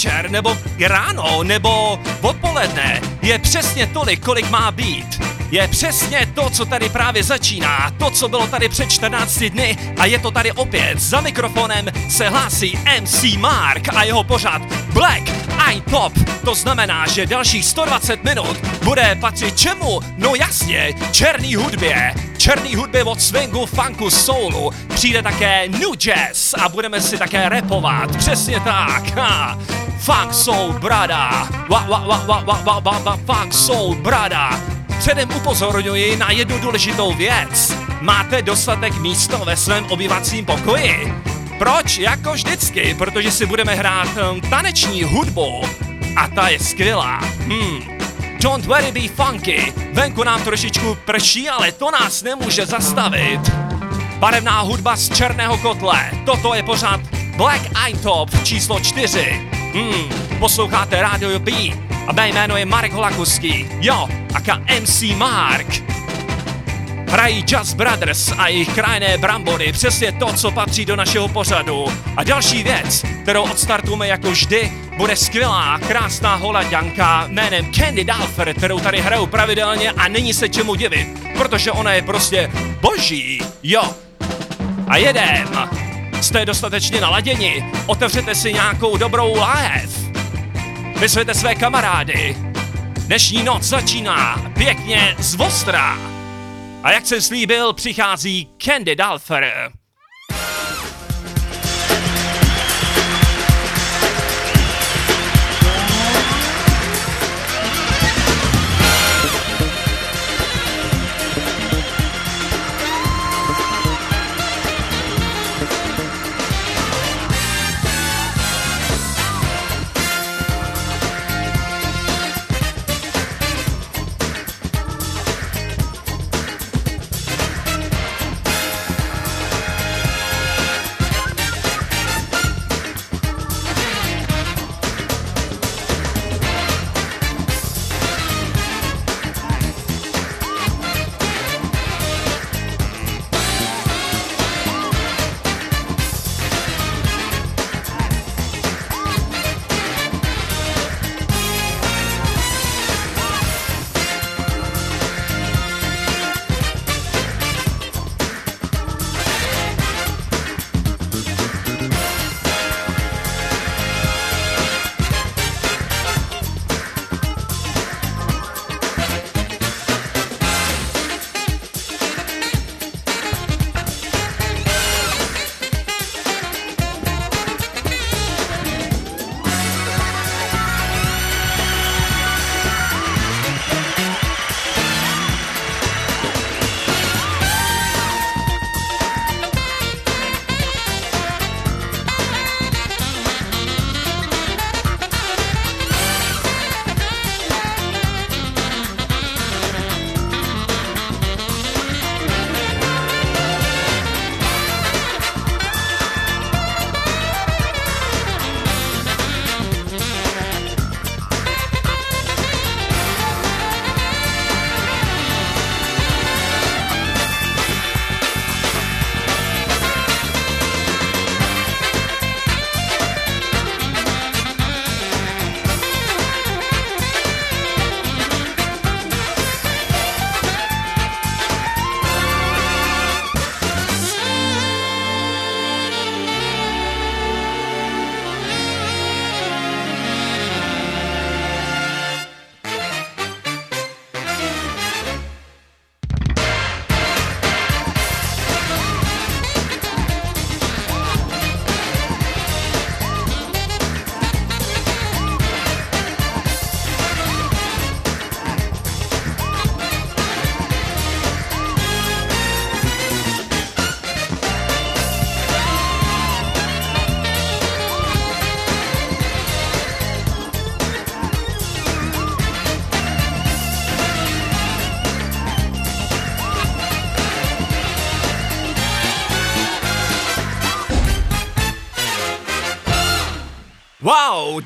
večer, nebo ráno, nebo odpoledne je přesně tolik, kolik má být. Je přesně to, co tady právě začíná, to, co bylo tady před 14 dny a je to tady opět. Za mikrofonem se hlásí MC Mark a jeho pořad Black Eye Top. To znamená, že dalších 120 minut bude patřit čemu? No jasně, černý hudbě. Černý hudbě od swingu, funku, soulu. Přijde také new jazz a budeme si také repovat. Přesně tak. Ha. Funk Soul Brada. Wa, wa, wa, wa, wa, wa, wa, wa, funk Soul Brada. Předem upozorňuji na jednu důležitou věc. Máte dostatek místa ve svém obyvacím pokoji? Proč? Jako vždycky, protože si budeme hrát um, taneční hudbu. A ta je skvělá. Hmm. Don't worry be funky. Venku nám trošičku prší, ale to nás nemůže zastavit. Barevná hudba z černého kotle. Toto je pořád Black Eye Top číslo 4. Hmm, posloucháte Radio B a mé jméno je Marek Holakuský. Jo, aka MC Mark. Hrají Just Brothers a jejich krajné brambory, přesně to, co patří do našeho pořadu. A další věc, kterou odstartujeme jako vždy, bude skvělá, krásná holaďanka jménem Candy Dalfer, kterou tady hrajou pravidelně a není se čemu divit, protože ona je prostě boží, jo. A jedem. Jste dostatečně naladěni, otevřete si nějakou dobrou láhev. Vyzvěte své kamarády. Dnešní noc začíná pěkně z Vostra. A jak jsem slíbil, přichází Candy Dalfer.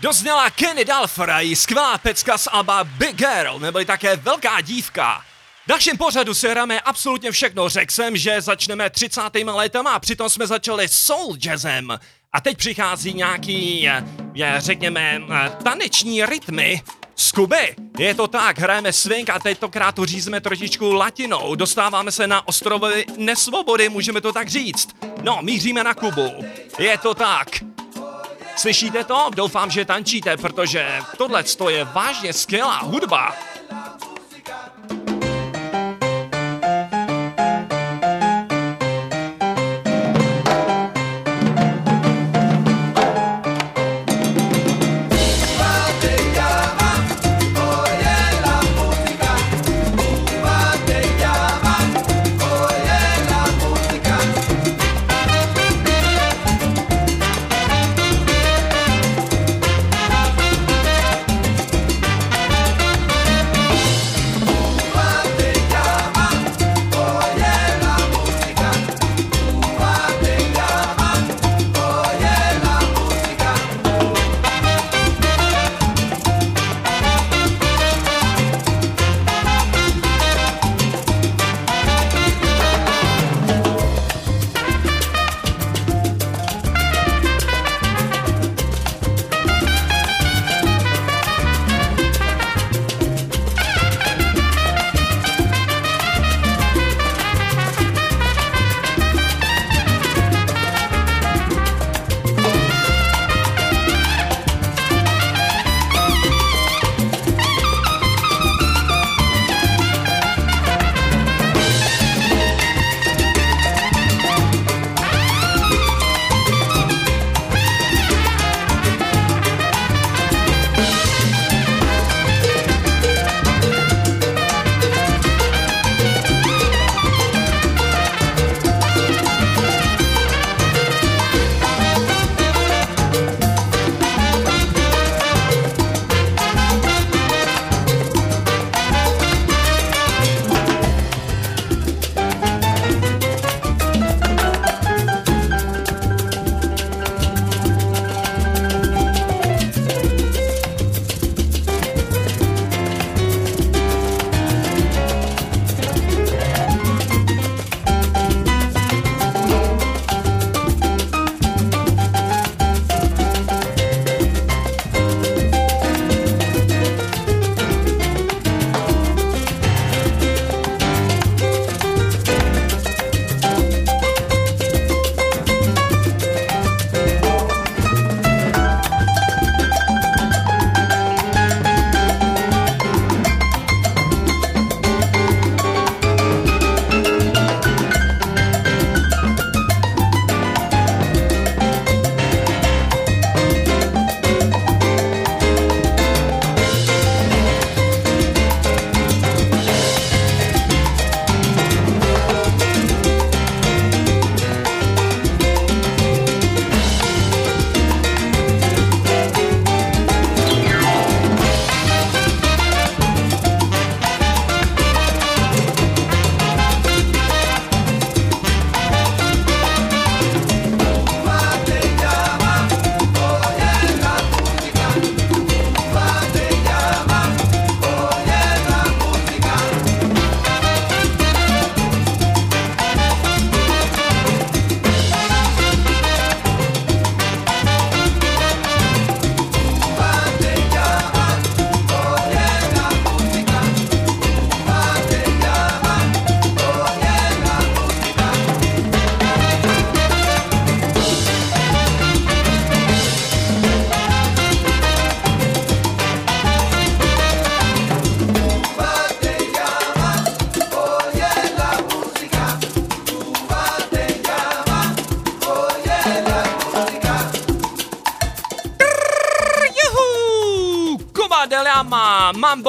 Dozněla Kenny její skvělá pecka z Alba Big Girl, neboli také Velká dívka. V našem pořadu se hráme absolutně všechno. Řekl jsem, že začneme 30. letama a přitom jsme začali soul jazzem. A teď přichází nějaký, řekněme, taneční rytmy, z Kuby. Je to tak, hrajeme swing a tentokrát to řízeme trošičku latinou. Dostáváme se na ostrovy nesvobody, můžeme to tak říct. No, míříme na Kubu. Je to tak. Slyšíte to? Doufám, že tančíte, protože tohle je vážně skvělá hudba.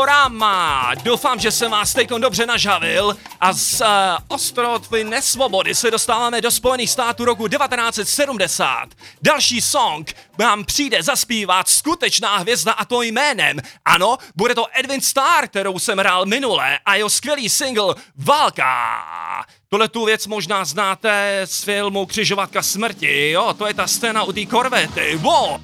Mamborama. Doufám, že jsem vás teď dobře nažavil a z uh, ostrovy nesvobody se dostáváme do Spojených států roku 1970. Další song vám přijde zaspívat skutečná hvězda a to jménem. Ano, bude to Edwin Starr, kterou jsem hrál minule a jeho skvělý single Válka. Tohle tu věc možná znáte z filmu Křižovatka smrti, jo, to je ta scéna u té korvety, wow.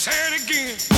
say it again.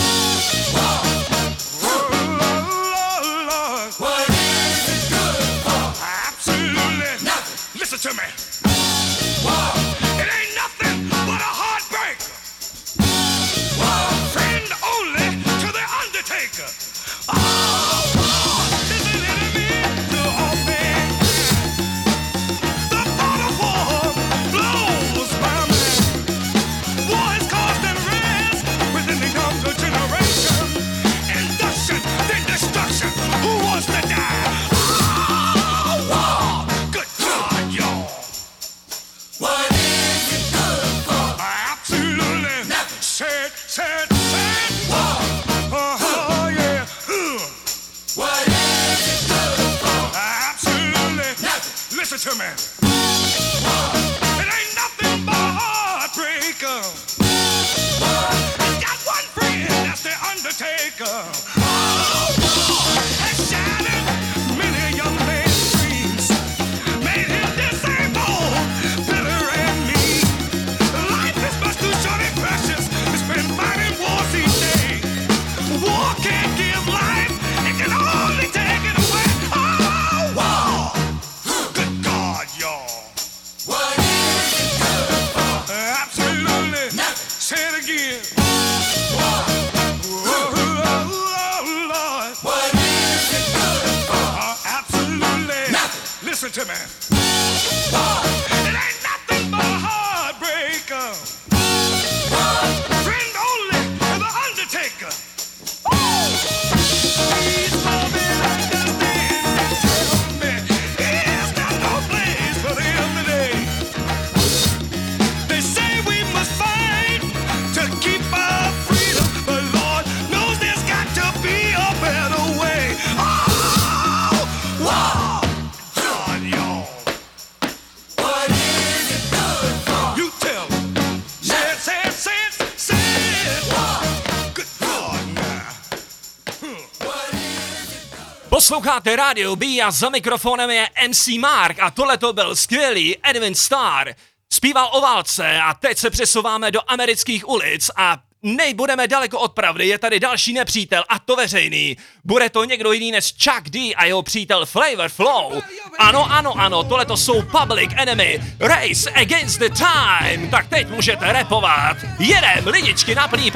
Posloucháte Radio B a za mikrofonem je MC Mark a tohle to byl skvělý Edwin Starr. Zpíval o válce a teď se přesouváme do amerických ulic a nejbudeme daleko od pravdy, je tady další nepřítel a to veřejný. Bude to někdo jiný než Chuck D a jeho přítel Flavor Flow. Ano, ano, ano, tohle to jsou Public Enemy, Race Against the Time. Tak teď můžete repovat. Jedem, lidičky na plný.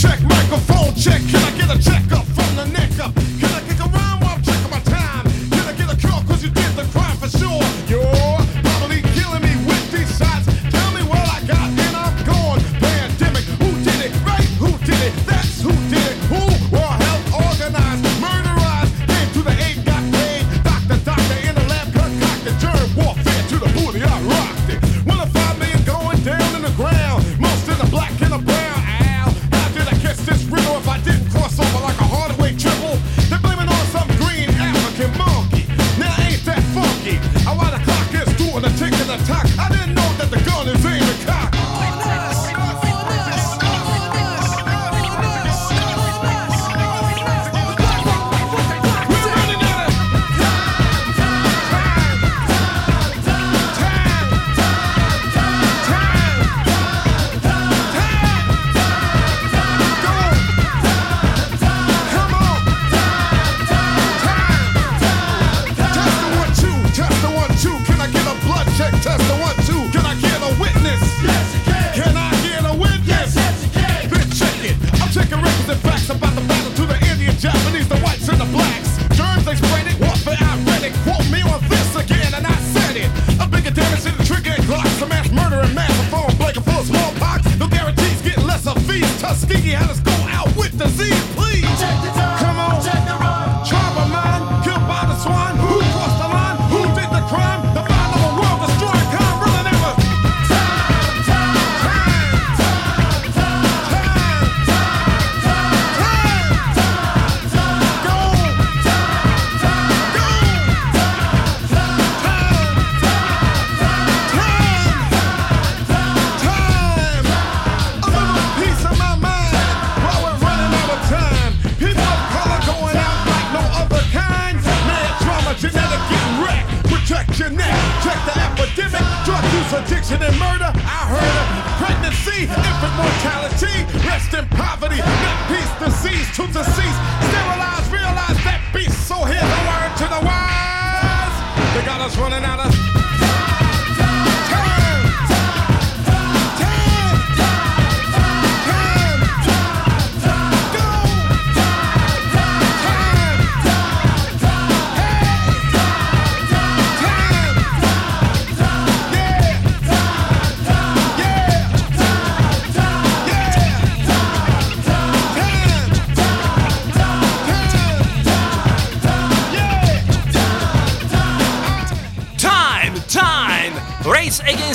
Check, microphone check, can I get a check up?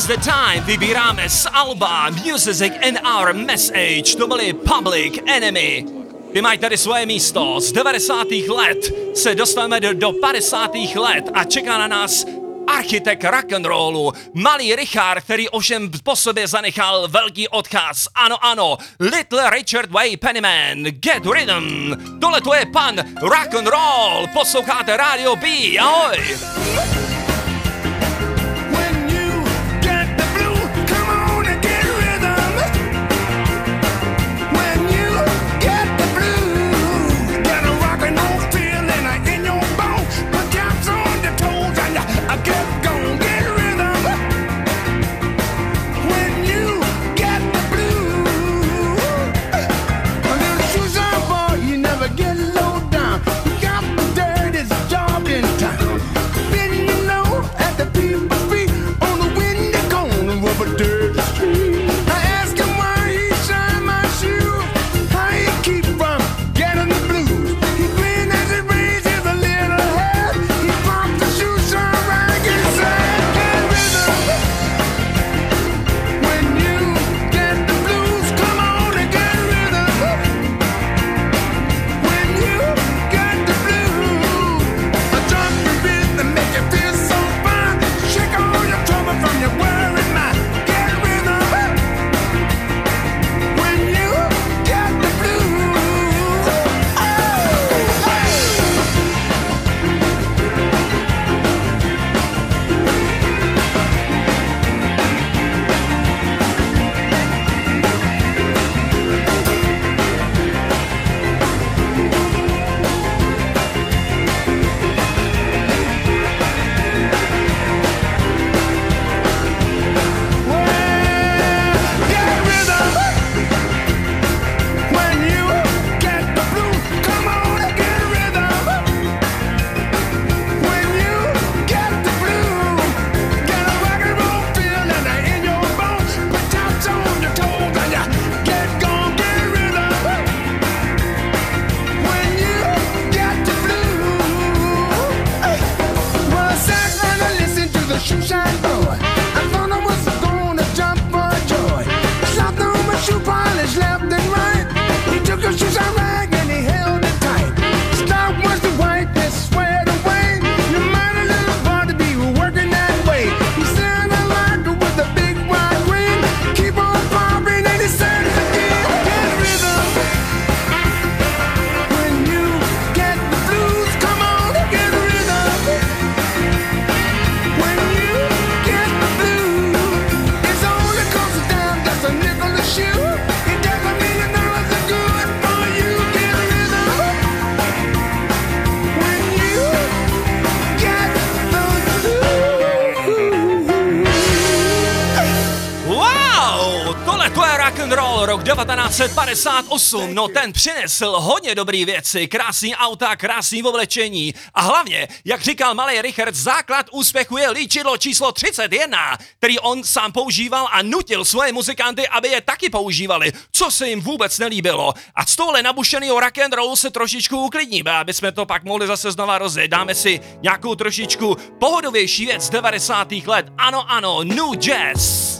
The time vybíráme z Alba Music and Our Message. To byli Public Enemy. Ty mají tady svoje místo. Z 90. let se dostaneme do, do 50. let a čeká na nás architekt rock'n'rollu, malý Richard, který ovšem po sobě zanechal velký odkaz. Ano, ano, Little Richard Way Pennyman, Get Rhythm. Tohle to je pan rock'n'roll, posloucháte Radio B, ahoj! 1958, no ten přinesl hodně dobrý věci, krásný auta, krásný oblečení a hlavně, jak říkal malý Richard, základ úspěchu je líčidlo číslo 31, který on sám používal a nutil svoje muzikanty, aby je taky používali, co se jim vůbec nelíbilo. A z tohle nabušeného rock and rollu se trošičku uklidníme, aby jsme to pak mohli zase znova rozjet. Dáme si nějakou trošičku pohodovější věc 90. let. Ano, ano, New Jazz.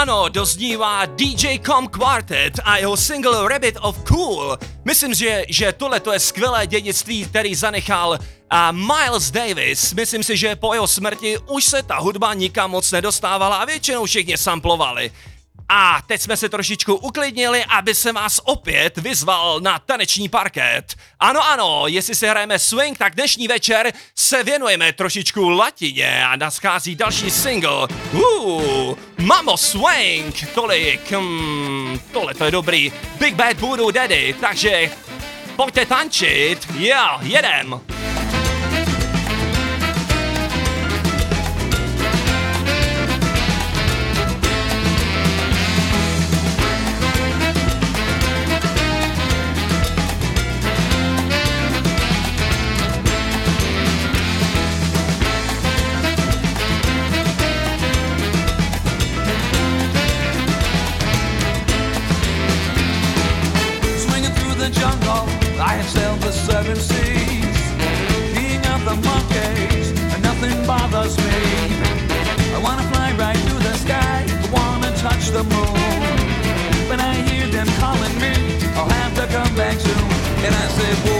Ano, doznívá DJ Com Quartet a jeho single Rabbit of Cool. Myslím, že, že tohle to je skvělé dědictví, který zanechal a Miles Davis. Myslím si, že po jeho smrti už se ta hudba nikam moc nedostávala a většinou všichni samplovali. A teď jsme se trošičku uklidnili, aby se vás opět vyzval na taneční parket. Ano, ano, jestli se hrajeme swing, tak dnešní večer se věnujeme trošičku latině a naschází další single. Uh, Mamo Swing, tolik, hmm, tohle to je dobrý. Big Bad Voodoo Daddy, takže pojďte tančit, jo, jedem. I sailed the seven seas. King of the monkeys, and nothing bothers me. I wanna fly right the sky, wanna touch the moon. When I hear them calling me, I'll have to come back soon. And I say,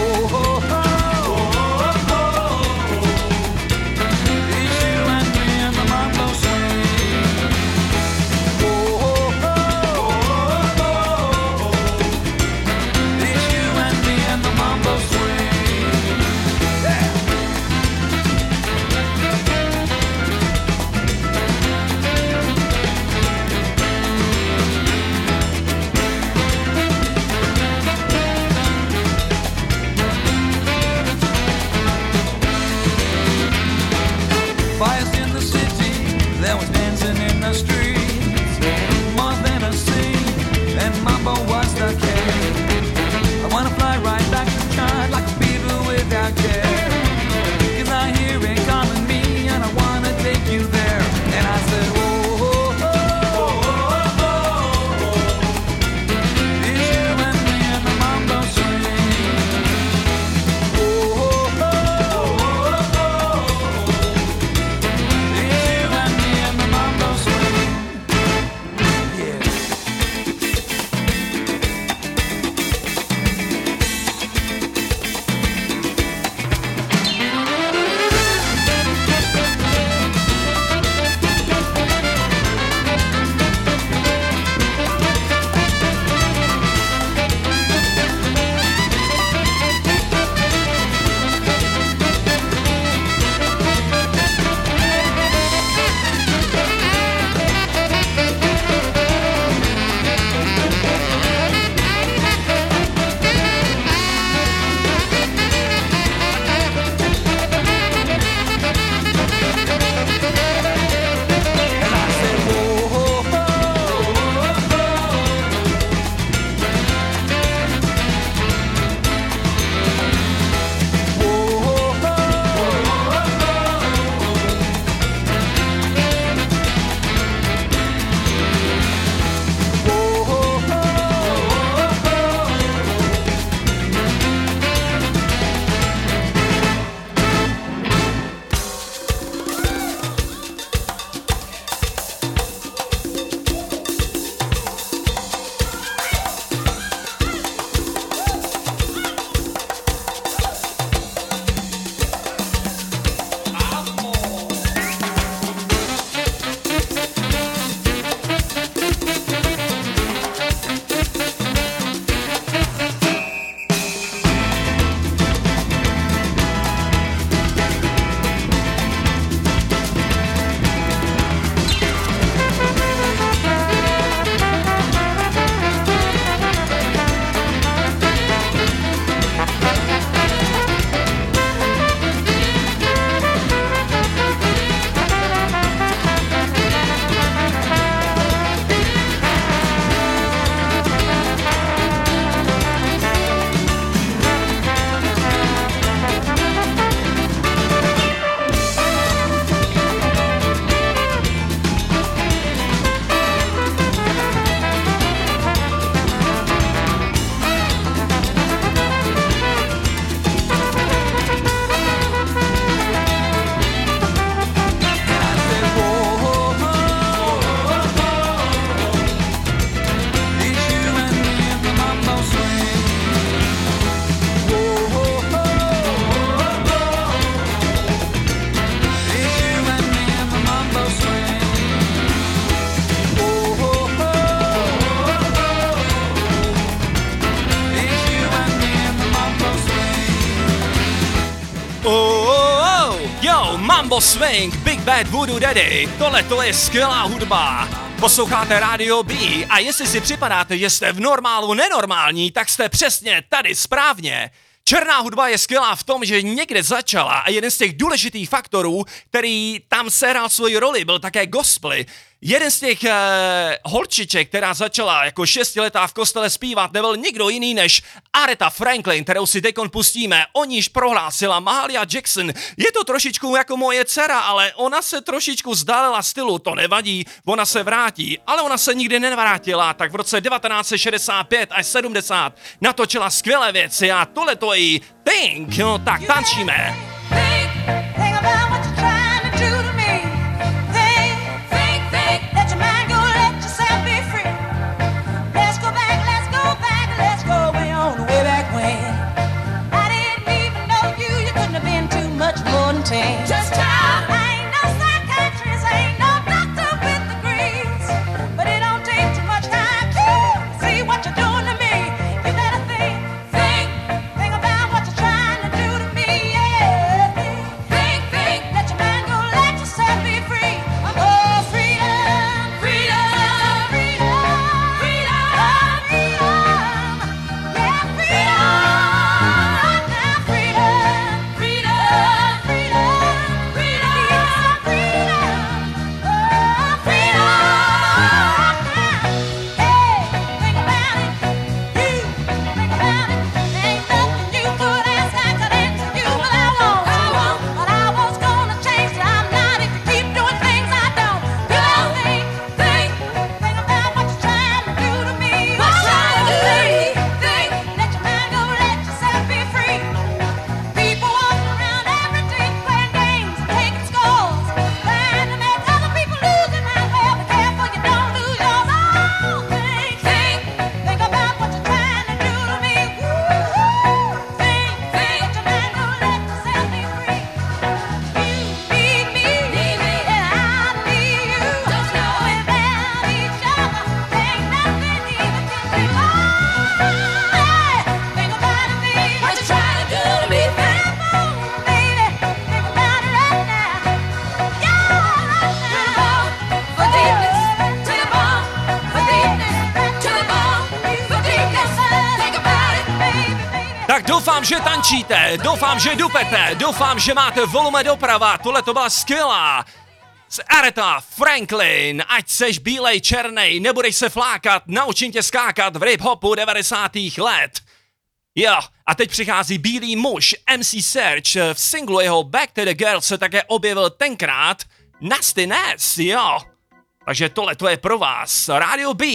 Swing, Big Bad Voodoo Daddy, tohle to je skvělá hudba. Posloucháte Radio B a jestli si připadáte, že jste v normálu nenormální, tak jste přesně tady správně. Černá hudba je skvělá v tom, že někde začala a jeden z těch důležitých faktorů, který tam sehrál svoji roli, byl také gospel. Jeden z těch eh, holčiček, která začala jako šestiletá v kostele zpívat, nebyl nikdo jiný než Aretha Franklin, kterou si dekon pustíme. O níž prohlásila Mahalia Jackson. Je to trošičku jako moje dcera, ale ona se trošičku zdálila stylu, to nevadí, ona se vrátí. Ale ona se nikdy nevrátila, tak v roce 1965 až 70 natočila skvělé věci a tohle to je Think, no tak tančíme. Že tančíte, doufám, že dupete, doufám, že máte volume doprava, tohle to byla skvělá. Z Aretha Franklin, ať seš bílej, černej, nebudeš se flákat, naučím tě skákat v hip-hopu 90. let. Jo, a teď přichází bílý muž, MC Search, v singlu jeho Back to the Girl se také objevil tenkrát Nasty Ness, jo. Takže tohle to je pro vás, Radio B.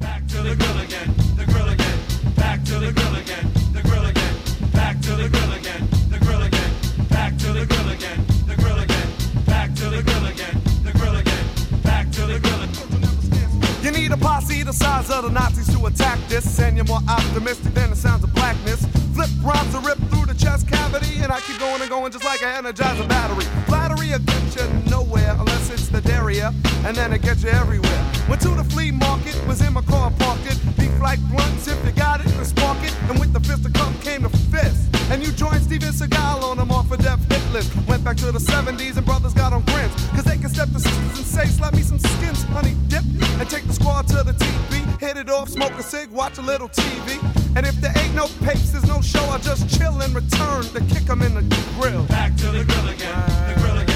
Back to the grill posse of the Nazis to attack this, and you're more optimistic than the sounds of blackness. Flip rhymes are ripped through the chest cavity, and I keep going and going just like an energizer battery. Flattery will get you nowhere the and then it gets you everywhere. Went to the flea market, was in my car parked. Beef like blunts, if you got it, then spark it. And with the fist of come came the fist. And you joined Steven Seagal on them off a death hit list. Went back to the 70s and brothers got on grins. Cause they can step to sisters and say, slap me some skins, honey dip. And take the squad to the TV. Hit it off, smoke a cig, watch a little TV. And if there ain't no papes, there's no show, I'll just chill and return to kick 'em in the grill. Back to the grill again, the grill again.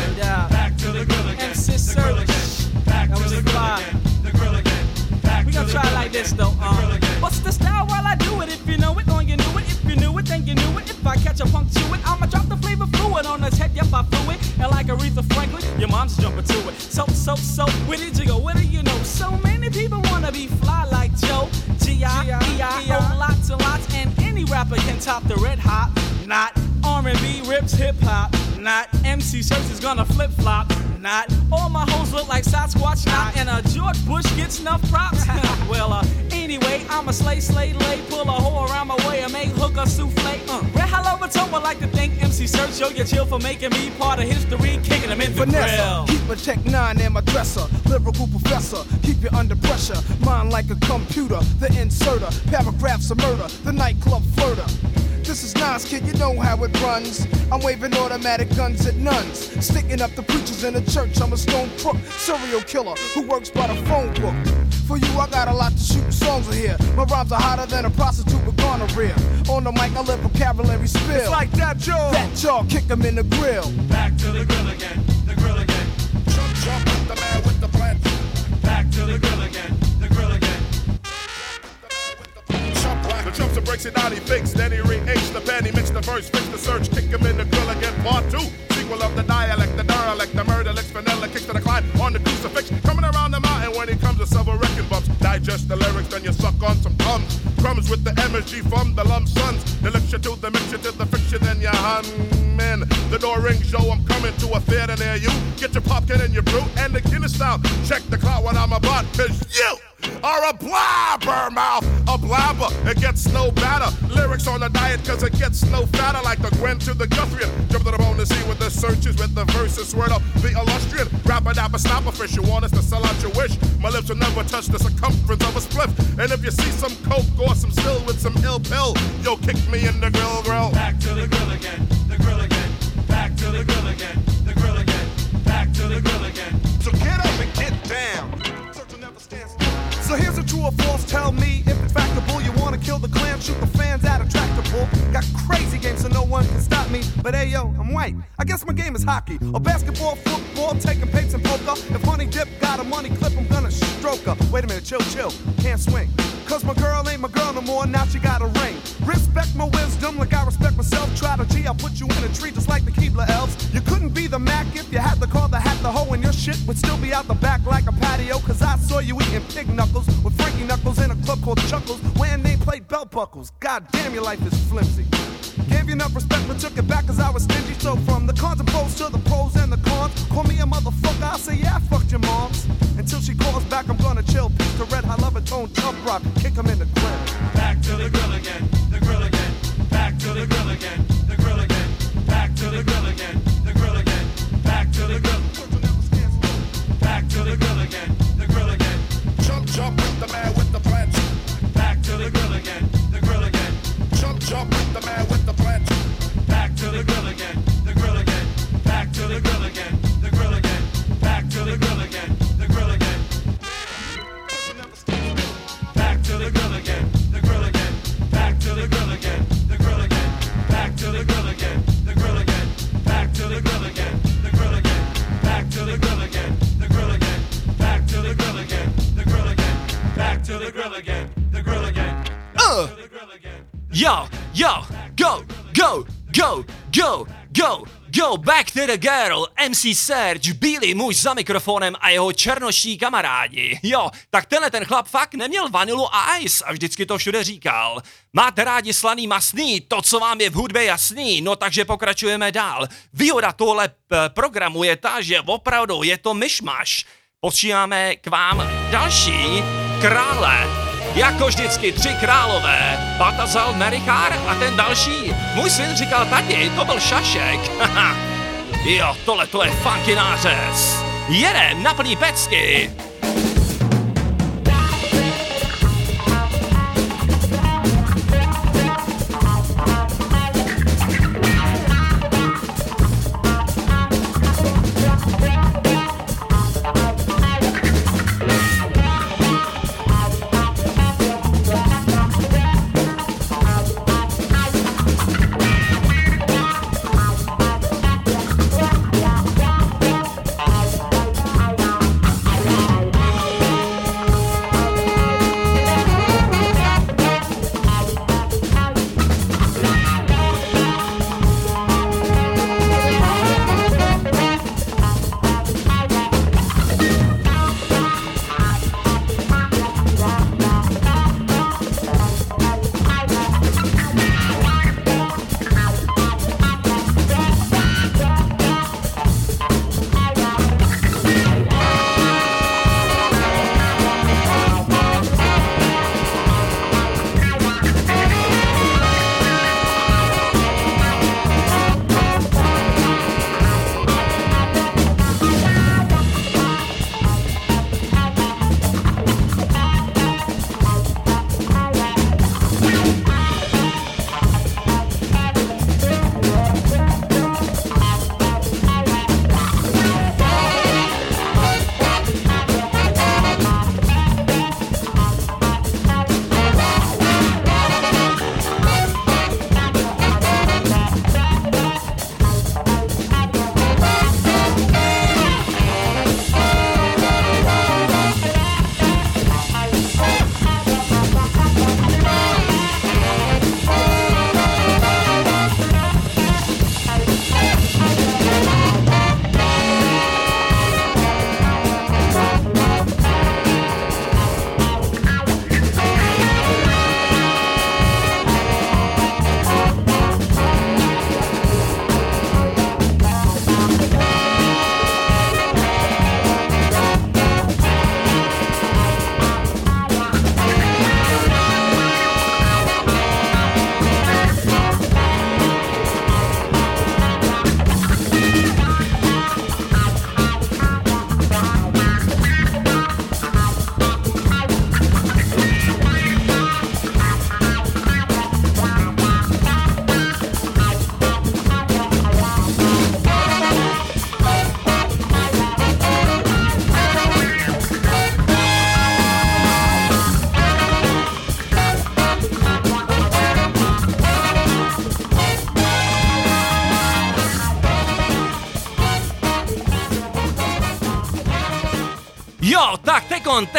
Yeah. Back to the grill again, MC the grill again. Back That to the grill fly. again, the grill again. Back We to gonna the try grill like again, this though. the Um, again. what's the style while I do it? If you know it, then you knew it. If you knew it, then you knew it. If I catch a punk to it, I'ma drop the flavor fluid on his head. Yep, I flew it. And like Aretha Franklin, your mom's jumping to it. So, so, so, where did you go? Where do you know? So many people wanna be fly like Joe. G-I-E-I-O, lots and lots. And any rapper can top the red hot. Not R&B rips hip hop. Not MC Search is gonna flip flop. Not all my hoes look like Sasquatch. Not and a George Bush gets enough props. well, uh, anyway, I'm a slay, slay, lay, pull a hoe around my way and make hooker souffle. Uh, Red Hollow I like to thank MC Search. Yo, you chill for making me part of history, kicking them in the Vanessa, grill. keep a check nine in my dresser. Lyrical professor, keep you under pressure. Mind like a computer, the inserter. Paragraphs of murder, the nightclub flirter. This is Nas, kid, you know how it runs. I'm waving automatic guns at nuns. Sticking up the preachers in the church. I'm a stone crook, serial killer who works by the phone book. For you, I got a lot to shoot songs in here. My rhymes are hotter than a prostitute with gonorrhea. On the mic, I let vocabulary spill. It's like that, Joe. that jaw, kick 'em in the grill. Back to the grill again, the grill again. Jump, jump, the man with the plan. Back to the grill again, the grill again. The chumps and breaks it down, he fakes, then he re-aches the pen, he mix the verse, fix the search, kick him in the grill again, part two. Sequel of the dialect, the derelict, the murder licks, vanilla kicks to the climb on the crucifix. Coming around the mountain when he comes with several wrecking bumps. Digest the lyrics, then you suck on some crumbs. Crumbs with the MSG from the lump sons. The lecture to the mixture to the fiction, then you hum in. The door rings, yo, I'm coming to a theater near you. Get your popcorn and your brew and the Guinness style. Check the clock when I'm about, cause you are a blabbermouth, a blabber. It gets no better. Lyrics on the diet cause it gets no fatter like the Gwen to the Guthrie. Jump to the bone to see what the search is with the verses word up. The illustrious rapper dapper snapper fish. You want us to sell out your wish. My lips will never touch the circumference of a spliff. And if you see some coke or some still with some ill pill, yo, kick me in the grill grill. Back to the grill again, the grill again. To the grill again, the grill again. Back to the grill again. So get up and get down. So here's a true or false. Tell me if it's factable. You wanna kill the clan, shoot the fans out of tractable. Got crazy games so no one can stop me. But hey yo, I'm white. I guess my game is hockey or basketball, football, taking paints and poker. If honey dip got a money clip, I'm gonna stroke her. Wait a minute, chill, chill. Can't swing. Cause my girl ain't my girl no more, now she got a ring. Respect my wisdom like I respect myself. Try to G, I'll put you in a tree just like the Keebler elves. You couldn't be the Mac if you had the call the hat, the hoe, and your shit would still be out the back like a patio. Cause I saw you eating pig knuckles with Frankie Knuckles in a club called Chuckles when they played belt buckles. God damn, your life is flimsy. Gave you enough respect, but took it back cause I was stingy. So from the cons and pros to the pros and the cons, call me a motherfucker. I'll say, yeah, I fucked your moms. Until she calls back, I'm gonna chill. Piece the red high lover tone, chump rock, kick him in the grill. Back to the grill again, the grill again. Back to the grill again, the grill again. Back to the grill again, the grill again. Back to the grill. Back to the grill again, the grill again. Jump, jump with the man with the plan. Back to the grill again, the grill again. Jump, jump with the man with the plan. Back to the grill again, the grill again. Back to the grill again, the grill again. Back to the grill again, the grill again. To the grill again, the grill again. Back to the grill again, the grill again. Back to the grill again, the grill again. Back to the grill again, the grill again. Back to the grill again, the grill again. Back to the grill again, the grill again. Back to the grill again, the grill again. Uh. To the grill again. Yo, yo, go, go, go, go, go, go, back to the girl, MC Serge, bílý muž za mikrofonem a jeho černoší kamarádi. Jo, tak tenhle ten chlap fakt neměl vanilu a ice a vždycky to všude říkal. Máte rádi slaný masný, to, co vám je v hudbě jasný, no takže pokračujeme dál. Výhoda tohle p- programu je ta, že opravdu je to myšmaš. Posíláme k vám další krále. Jako vždycky tři králové. Batazal Merichár a ten další. Můj syn říkal tati, to byl šašek. Jo, tohle to je funky nářez. Na plný pecky.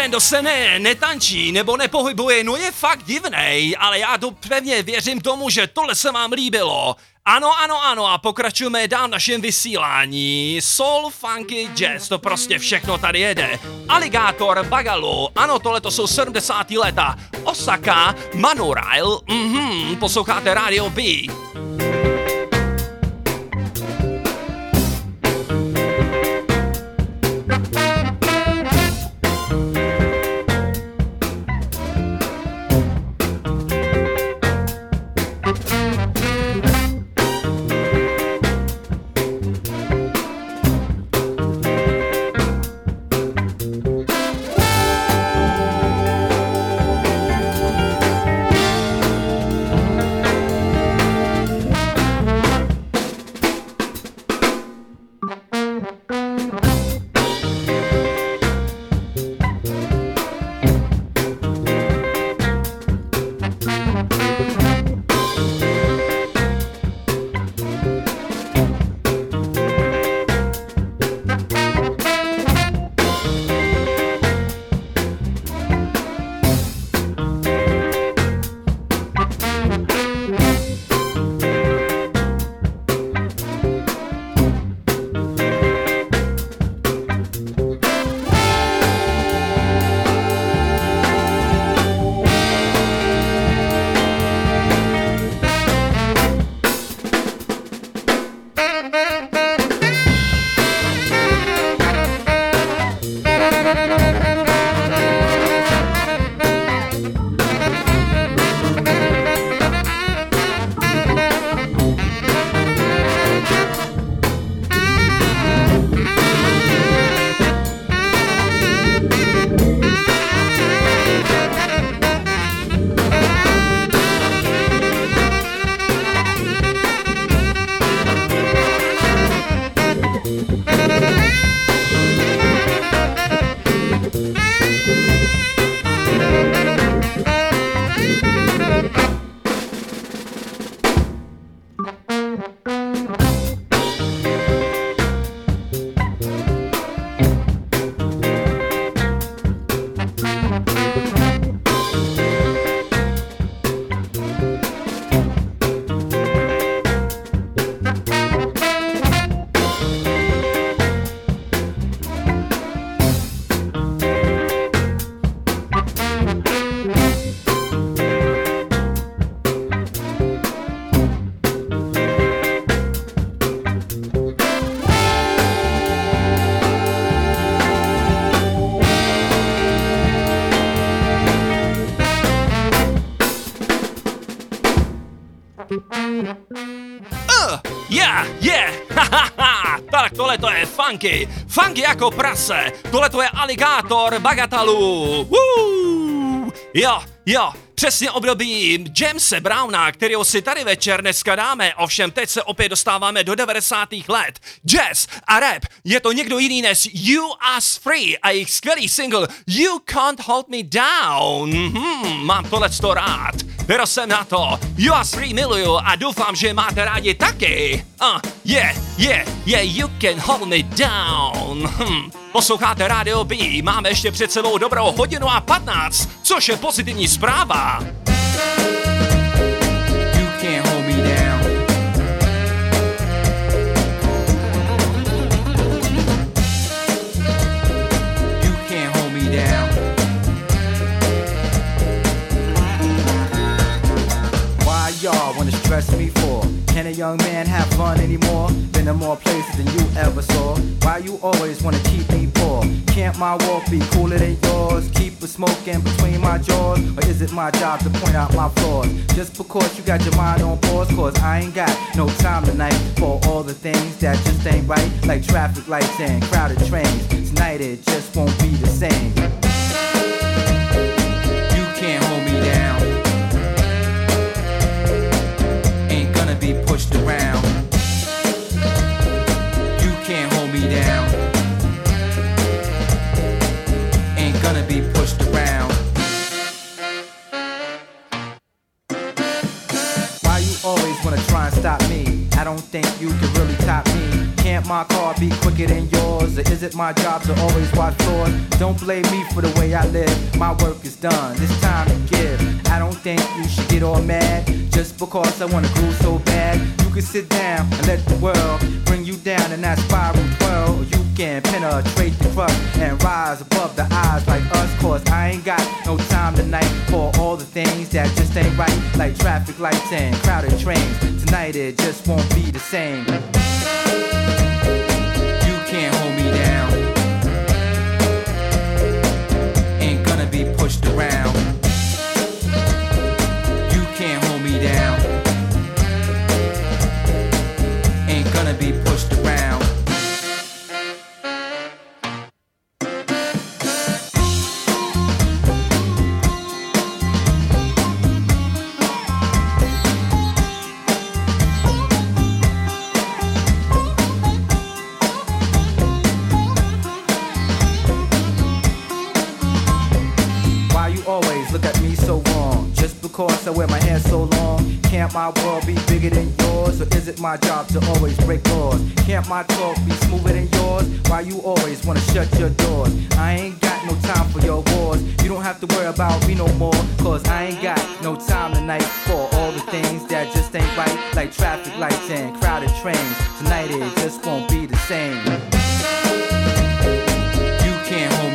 Ten, kdo se ne, netančí nebo nepohybuje, no je fakt divnej, ale já to pevně věřím tomu, že tohle se vám líbilo. Ano, ano, ano a pokračujeme dál v našem vysílání. Soul, funky, jazz, to prostě všechno tady jede. Alligator, Bagalu, ano, tohle to jsou 70. leta. Osaka, Manurail, mhm, posloucháte Radio B. funky, funky jako prase, tohle to je aligátor Bagatalu, Woo! jo, jo, přesně období Jamese Browna, kterého si tady večer dneska dáme, ovšem teď se opět dostáváme do 90. let. Jazz a rap, je to někdo jiný než You Us Free a jejich skvělý single You Can't Hold Me Down. Hmm, mám tohle to rád. Pero jsem na to. You Us Free miluju a doufám, že máte rádi taky. Uh, yeah, yeah, yeah, you can hold me down. Hm. Posloucháte Radio B, máme ještě před sebou dobrou hodinu a 15, což je pozitivní zpráva. Y'all wanna stress me for? A young man have fun anymore? Been to more places than you ever saw. Why you always wanna keep me poor? Can't my walk be cooler than yours? Keep a smoking between my jaws? Or is it my job to point out my flaws? Just because you got your mind on pause, cause I ain't got no time tonight for all the things that just ain't right. Like traffic lights and crowded trains. Tonight it just won't be the same. You can't hold me down. Be around. You can't hold me down. Ain't gonna be pushed around. Why you always wanna try and stop me? I don't think you can really top me. Can't my car be quicker than yours? Or is it my job to always watch floors? Don't blame me for the way I live. My work is done. It's time to give. I don't think you should get all mad just because I wanna groove so bad. You can sit down and let the world bring you down in that spiral twirl. You can penetrate the crust and rise above the eyes like us. Cause I ain't got no time tonight for all the things that just ain't right. Like traffic lights and crowded trains. Tonight it just won't be the same. Around. Because I wear my hair so long? Can't my world be bigger than yours? Or is it my job to always break laws? Can't my talk be smoother than yours? Why you always wanna shut your doors? I ain't got no time for your wars. You don't have to worry about me no more. Cause I ain't got no time tonight for all the things that just ain't right. Like traffic lights and crowded trains. Tonight it just won't be the same. You can't hold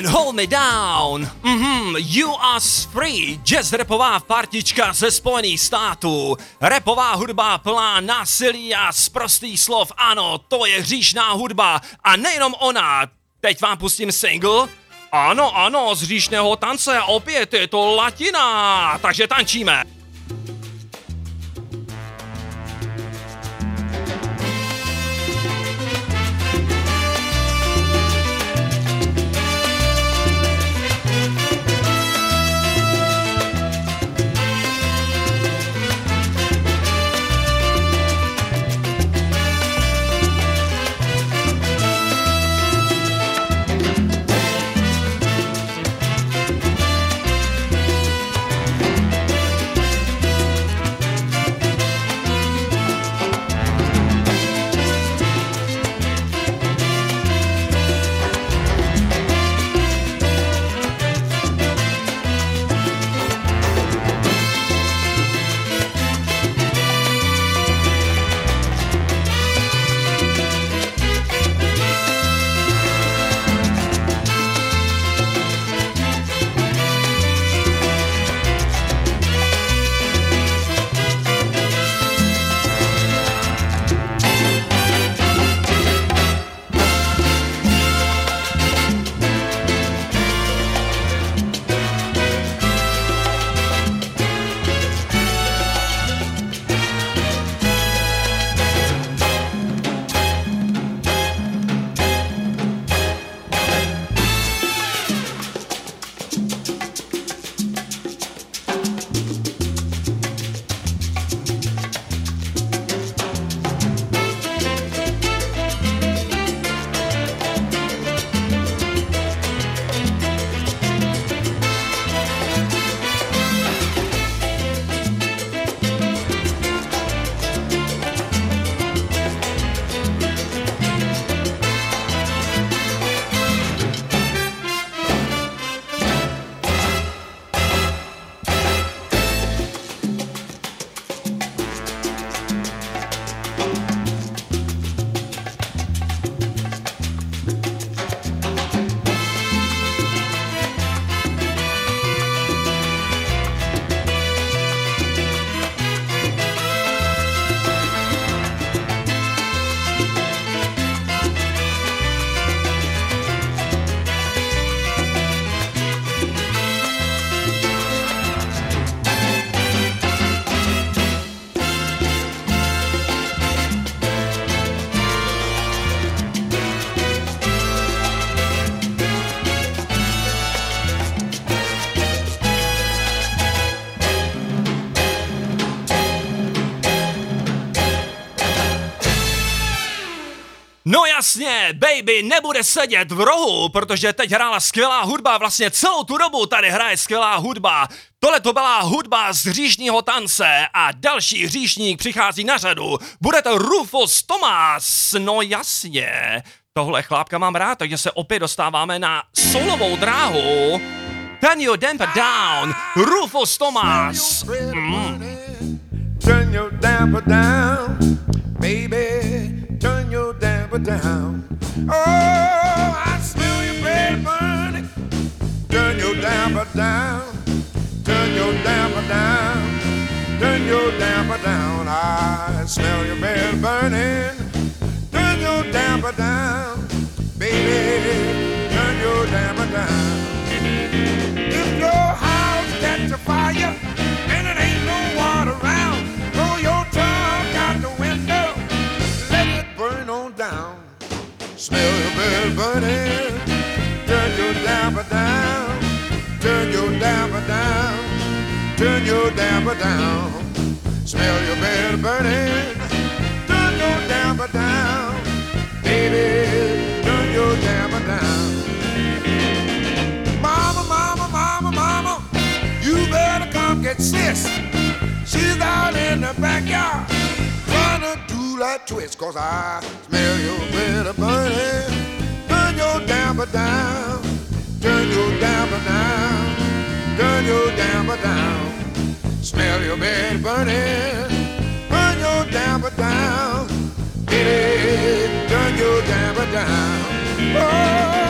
Can hold me down. Mhm, you are free. Jazz rapová partička ze Spojených států. Repová hudba plná násilí a z prostých slov. Ano, to je hříšná hudba. A nejenom ona. Teď vám pustím single. Ano, ano, z hříšného tance opět je to latina. Takže tančíme. Jasně, baby nebude sedět v rohu, protože teď hrála skvělá hudba, vlastně celou tu dobu tady hraje skvělá hudba. Tohle to byla hudba z hříšního tance a další hříšník přichází na řadu. Bude to Rufus Thomas, no jasně. Tohle chlápka mám rád, takže se opět dostáváme na solovou dráhu. Turn your damper down, Rufus Thomas. Mm. Turn your damper down, down. Oh, I smell your bread burning. Turn your damper down. Turn your damper down. Turn your damper down. I smell your bed burning. Turn your damper down, baby. Turn your damper down. If your house catch a fire Smell your bed burning, turn your damper down, turn your damper down, turn your damper down. Smell your bed burning, turn your damper down, baby, turn your damper down. Mama, mama, mama, mama, you better come get sis. She's out in the backyard trying to that twist. Cause I smell your bed burning. Turn your damper down. Turn your damper down. Turn your damper down. Smell your bed burning. Turn your damper down. Baby, turn your damper down. Oh.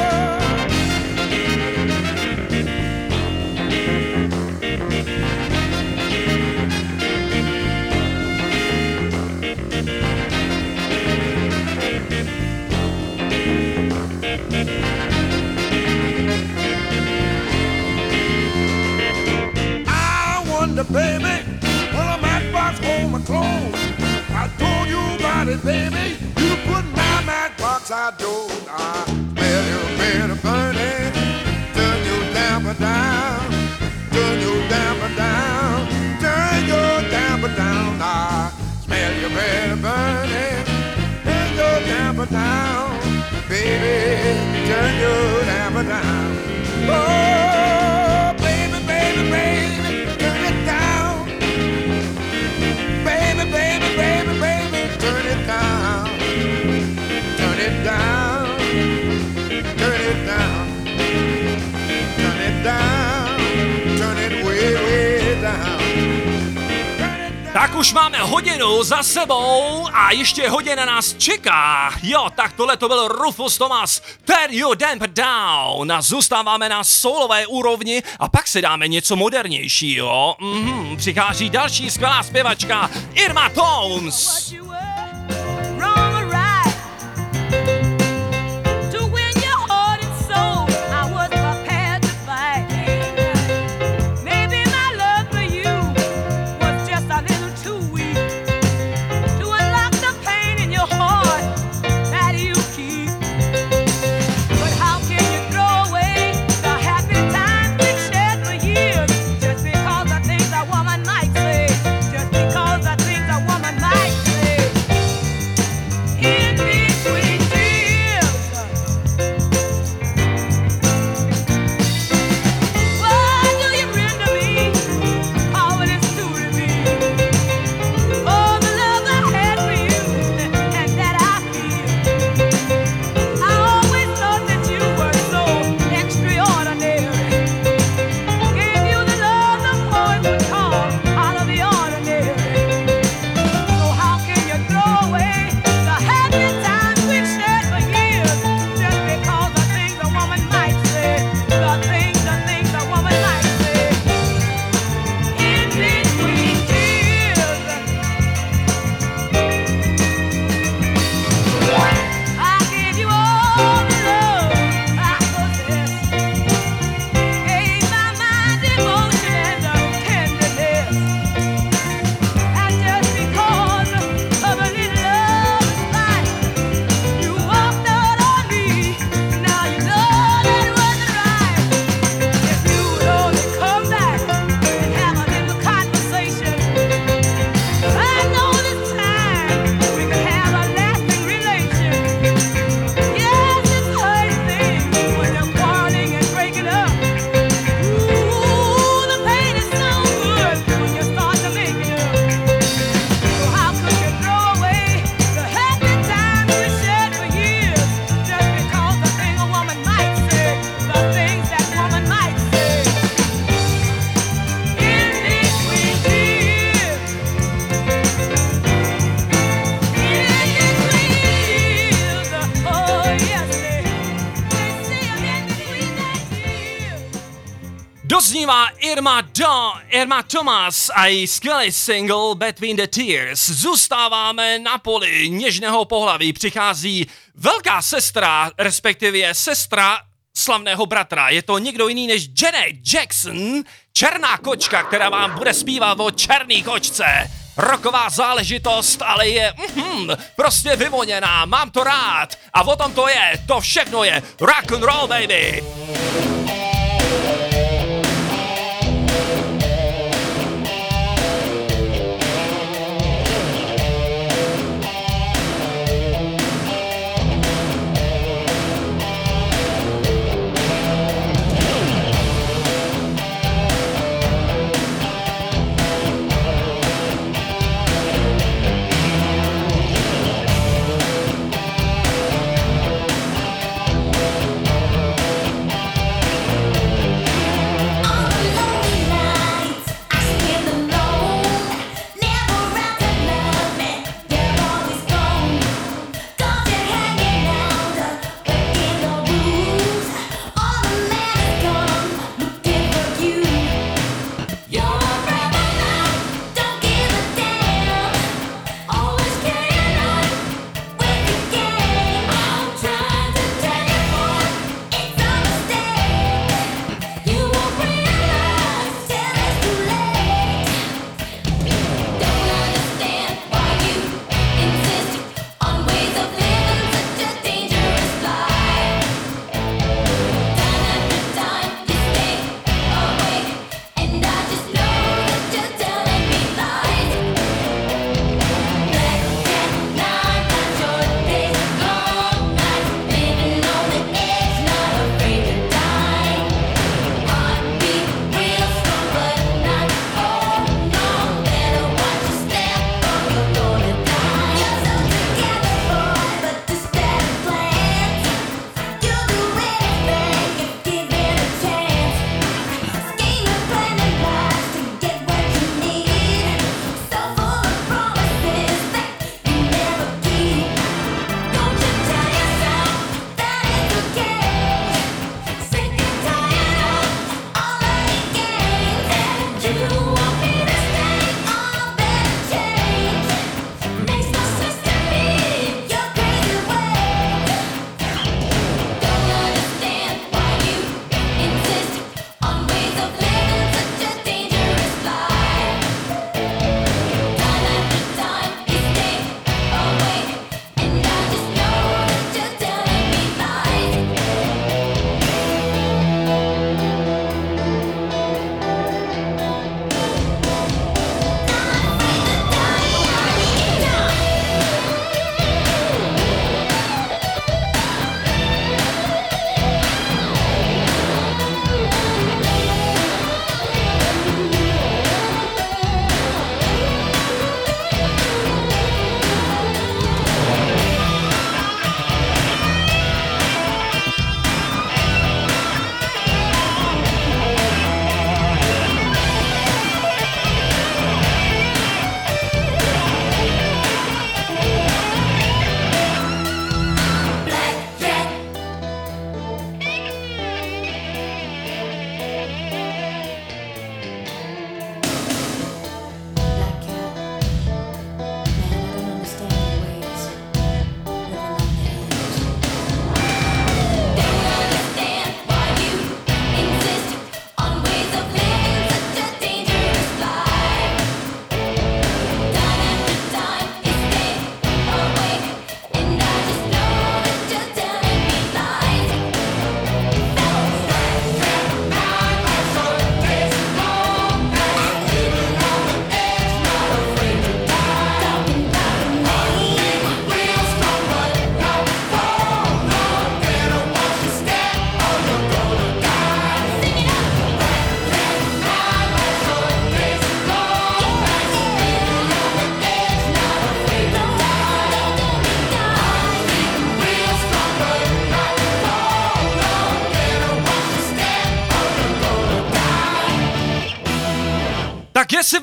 Baby, when I'm at box home and. I told you about it, baby. You put my matchbox outdoors. I smell your bed burning. Turn your damper down. Turn your damper down. Turn your damper down. I smell your bed burning. Turn your damper down. Baby, turn your damper down. Oh, Tak už máme hodinu za sebou a ještě hodina nás čeká. Jo, tak tohle to byl Rufus Thomas. Turn your damper down. A zůstáváme na soulové úrovni a pak si dáme něco modernějšího. Mhm, přichází další skvělá zpěvačka Irma Tones. Irma Thomas a její skvělý single Between the Tears. Zůstáváme na poli něžného pohlaví. Přichází velká sestra, respektive sestra slavného bratra. Je to nikdo jiný než Janet Jackson, černá kočka, která vám bude zpívat o černý kočce. Roková záležitost, ale je mm, prostě vyvoněná, mám to rád. A o tom to je, to všechno je rock and roll, baby.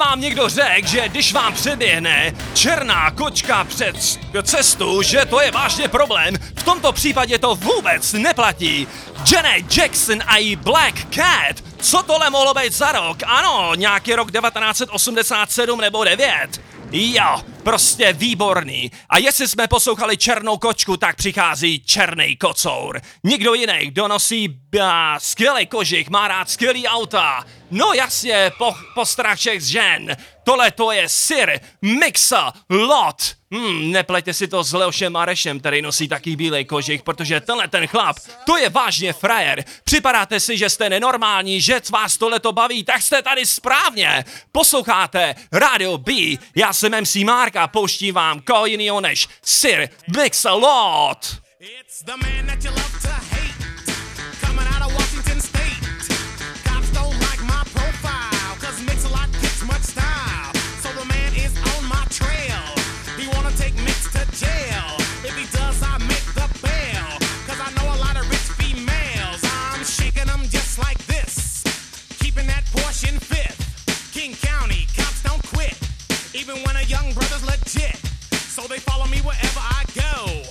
vám někdo řekl, že když vám přeběhne černá kočka před cestu, že to je vážně problém, v tomto případě to vůbec neplatí. Janet Jackson a i Black Cat, co tohle mohlo být za rok? Ano, nějaký rok 1987 nebo 9. Jo, prostě výborný. A jestli jsme poslouchali Černou kočku, tak přichází Černý kocour. Nikdo jiný, kdo nosí eh, skvělý kožich, má rád skvělý auta. No jasně, po, postrach všech žen. Tohle to je Sir Mixa Lot. Hmm, neplejte si to s Leošem Marešem, který nosí taký bílej kožich, protože tenhle ten chlap, to je vážně frajer. Připadáte si, že jste nenormální, že vás tohle to baví, tak jste tady správně. Posloucháte Radio B, já jsem MC Marka, pouštím vám koho jiného než Sir Mix-a-Lot. It's the man that you love to even when a young brother's legit. So they follow me wherever I go.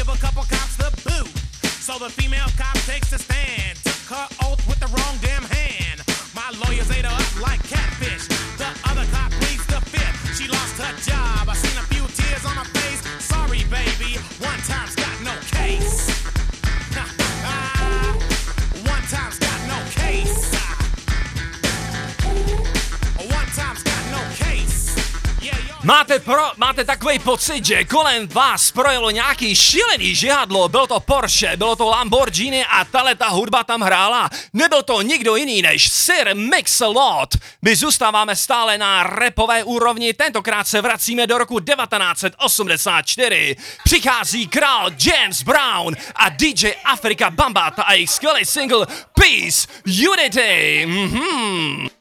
give a couple cops the boot. So the female cop takes a stand, took her oath with the wrong damn hand. My lawyers ate her up like catfish. The other cop pleads the fifth. She lost her job. I seen a few tears on her face. Máte, pro, máte takový pocit, že kolem vás projelo nějaký šílený žihadlo, bylo to Porsche, bylo to Lamborghini a tahle ta hudba tam hrála. Nebyl to nikdo jiný než Sir Mix-a-Lot. My zůstáváme stále na repové úrovni, tentokrát se vracíme do roku 1984. Přichází král James Brown a DJ Afrika Bambata a jejich skvělý single Peace Unity. Mm-hmm.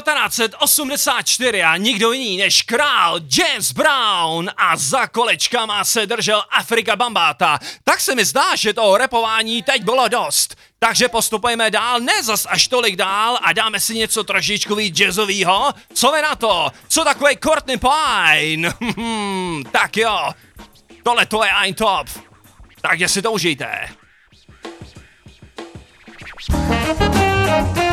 1984 a nikdo jiný než král James Brown a za kolečkama se držel Afrika Bambata. Tak se mi zdá, že toho repování teď bylo dost. Takže postupujeme dál, ne zas až tolik dál a dáme si něco trošičku víc jazzovýho. Co vy na to? Co takový Courtney Pine? Hmm, tak jo, tohle to je ein top. Takže si to užijte. Po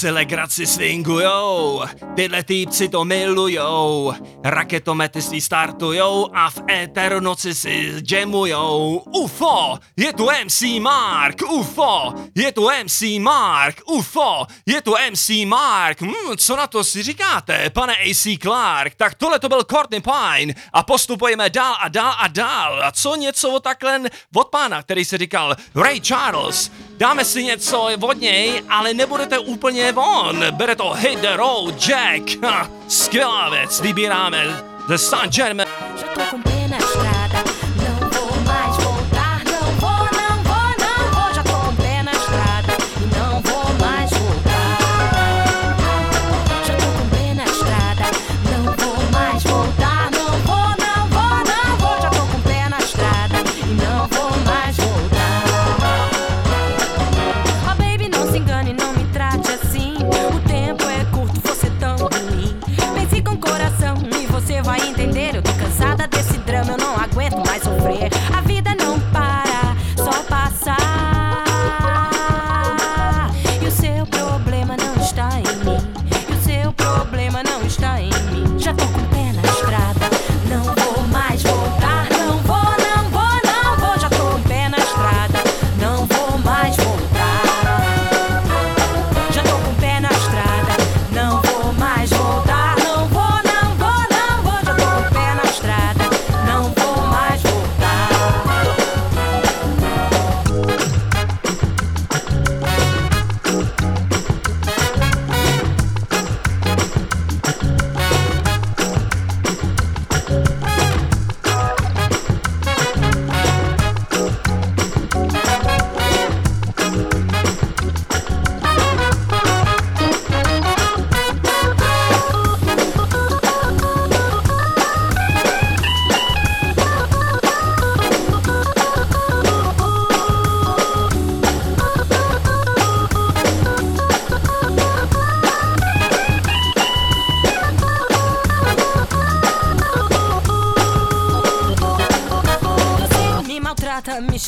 práci legraci swingujou, tyhle týpci to milujou, raketomety si startujou a v éteru noci si jamujou. UFO, je tu MC Mark, UFO, je tu MC Mark, UFO, je tu MC Mark. Hmm, co na to si říkáte, pane AC Clark? Tak tohle to byl Courtney Pine a postupujeme dál a dál a dál. A co něco od takhle od pána, který se říkal Ray Charles. Dáme si něco od něj, ale nebudete úplně von. Bere to Hit the Road Jack. Ha, skvělá věc, vybíráme The Sun Gentleman.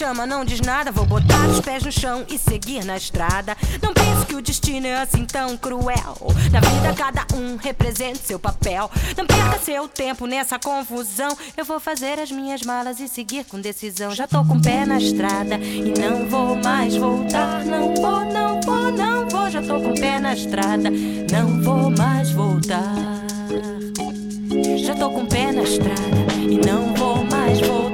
Chama, não diz nada. Vou botar os pés no chão e seguir na estrada. Não pense que o destino é assim tão cruel. Na vida, cada um representa seu papel. Não perca seu tempo nessa confusão. Eu vou fazer as minhas malas e seguir com decisão. Já tô com pé na estrada e não vou mais voltar. Não vou, não vou, não vou. Já tô com pé na estrada, não vou mais voltar. Já tô com pé na estrada e não vou mais voltar.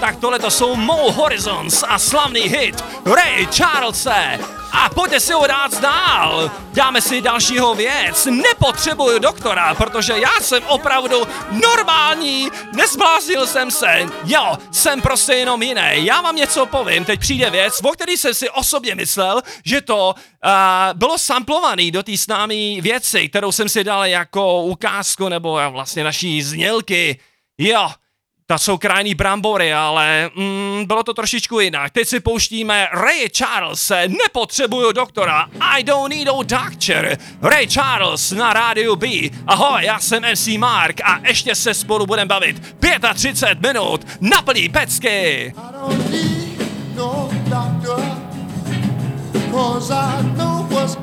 Tak tohle to jsou Mo Horizons a slavný hit Ray Charlese! A pojďte si ho dát dál! Dáme si dalšího věc. Nepotřebuju doktora, protože já jsem opravdu normální. Nezbláznil jsem se. Jo, jsem prostě jenom jiný. Já vám něco povím. Teď přijde věc, o který jsem si osobně myslel, že to uh, bylo samplovaný do té známé věci, kterou jsem si dal jako ukázku nebo vlastně naší znělky. Jo, to jsou krajní brambory, ale mm, bylo to trošičku jinak. Teď si pouštíme Ray Charles, nepotřebuju doktora, I don't need a doctor. Ray Charles na rádiu B. Ahoj, já jsem MC Mark a ještě se spolu budeme bavit 35 minut na plný pecky. I don't need no doctor, cause I know what's.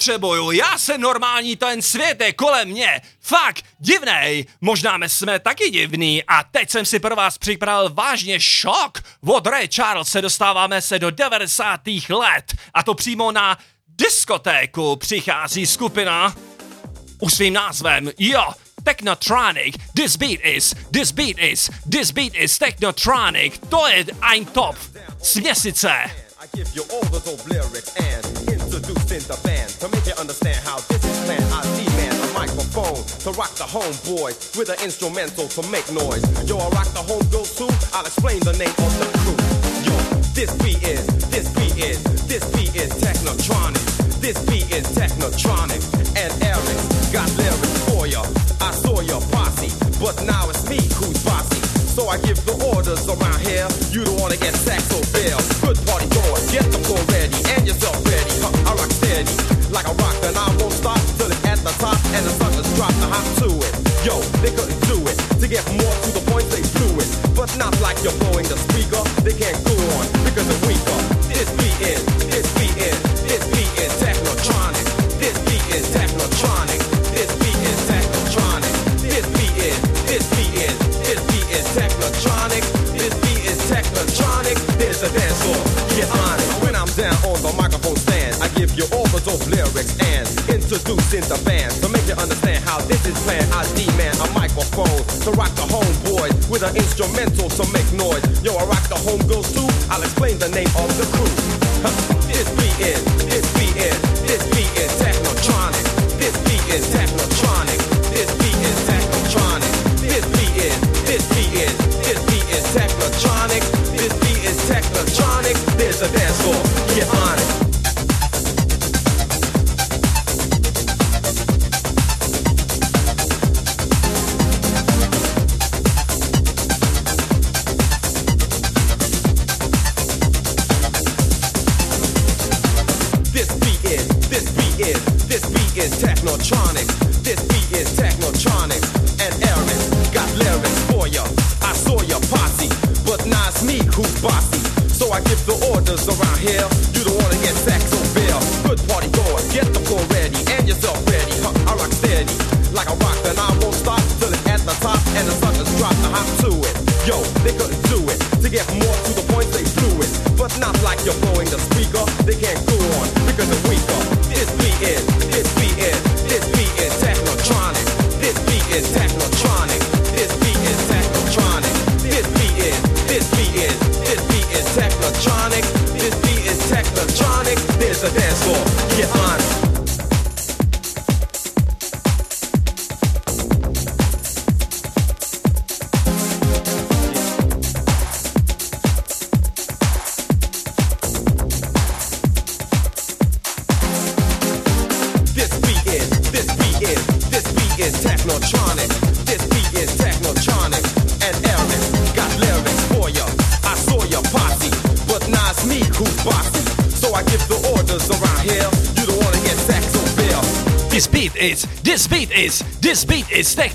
Nepotřebuju, já jsem normální, ten svět je kolem mě. Fakt, divnej, možná my jsme taky divný a teď jsem si pro vás připravil vážně šok. Od Ray Charles se dostáváme se do 90. let a to přímo na diskotéku přichází skupina už svým názvem, jo, Technotronic, this beat is, this beat is, this beat is Technotronic, to je ein top, směsice. I give you all the dope lyrics and introducing the band to make you understand how this is planned. I demand a microphone to rock the homeboy with an instrumental to make noise. Yo, I rock the home girls too. I'll explain the name of the crew. Yo, this beat is, this beat is, this beat is Technotronic. This beat is Technotronic. And Eric got lyrics for ya. I saw your posse, but now it's me who's bossy. So I give the orders around here. You don't wanna get sex or bill. Good party going, like a rock, and I won't stop till it's at the top and the suckers drop the hop to it. Yo, they couldn't do it. To get more to the point, they blew it. But not like you're blowing the speaker. They can't go on because they're weaker. This beat is, this beat is, this beat is technotronic. This beat is technotronic. This beat is technotronic. This beat is, this beat is, this beat is technotronic. This beat is technotronic. There's a dance floor. Get on dope lyrics and introducing the band to make you understand how this is planned. I demand a microphone to rock the homeboys with an instrumental to make noise. Yo, I rock the homegirls too. I'll explain the name of the crew. This beat is, this beat is, this beat is technotronic. This beat is technotronic. This beat is technotronic. This beat is, this beat is, this beat is technotronic. This beat is technotronic. There's a dance floor. Get on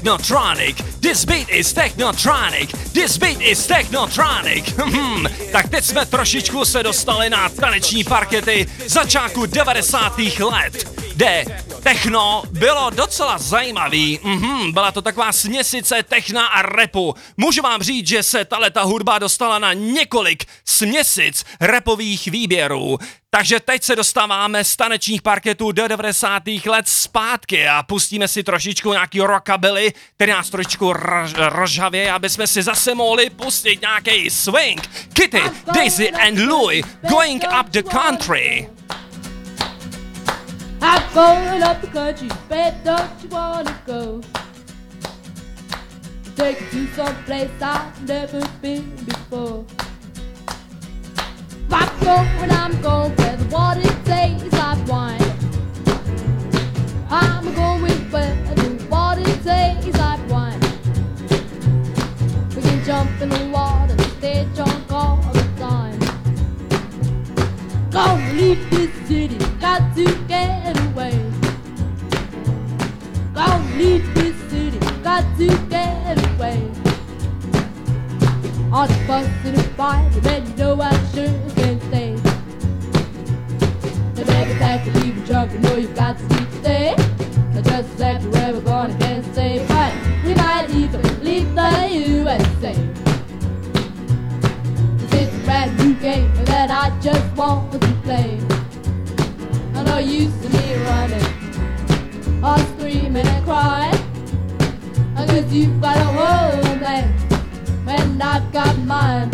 Technotronic. This beat is Technotronic. This beat is Technotronic. Hmm, tak teď jsme trošičku se dostali na taneční parkety začátku 90. let. kde techno bylo docela zajímavý. Mhm, byla to taková směsice techna a repu. Můžu vám říct, že se ta hudba dostala na několik směsic repových výběrů. Takže teď se dostáváme z tanečních parketů do 90. let zpátky a pustíme si trošičku nějaký rockabilly, který nás trošičku rozžavě, aby jsme si zase mohli pustit nějaký swing. Kitty, Daisy and Louis going up the country. I'm going up the country, babe, don't you wanna go? Take you to some place I've never been before. I'm going where the water tastes like wine. I'm going where the water tastes like wine. We can jump in the water, stay drunk all the time. Gonna leave this city, got to get away. Gonna leave this city, got to get away. I was in a fight, you know I sure can't stay. The baby back to leave drunk, you know you've got to sleep today. I just left forever gone, I can't stay, but we might even leave the USA. It's a brand new game that I just want to play. I'm not used to me running, or screaming and crying. Cause you got a whole thing and I've got mine.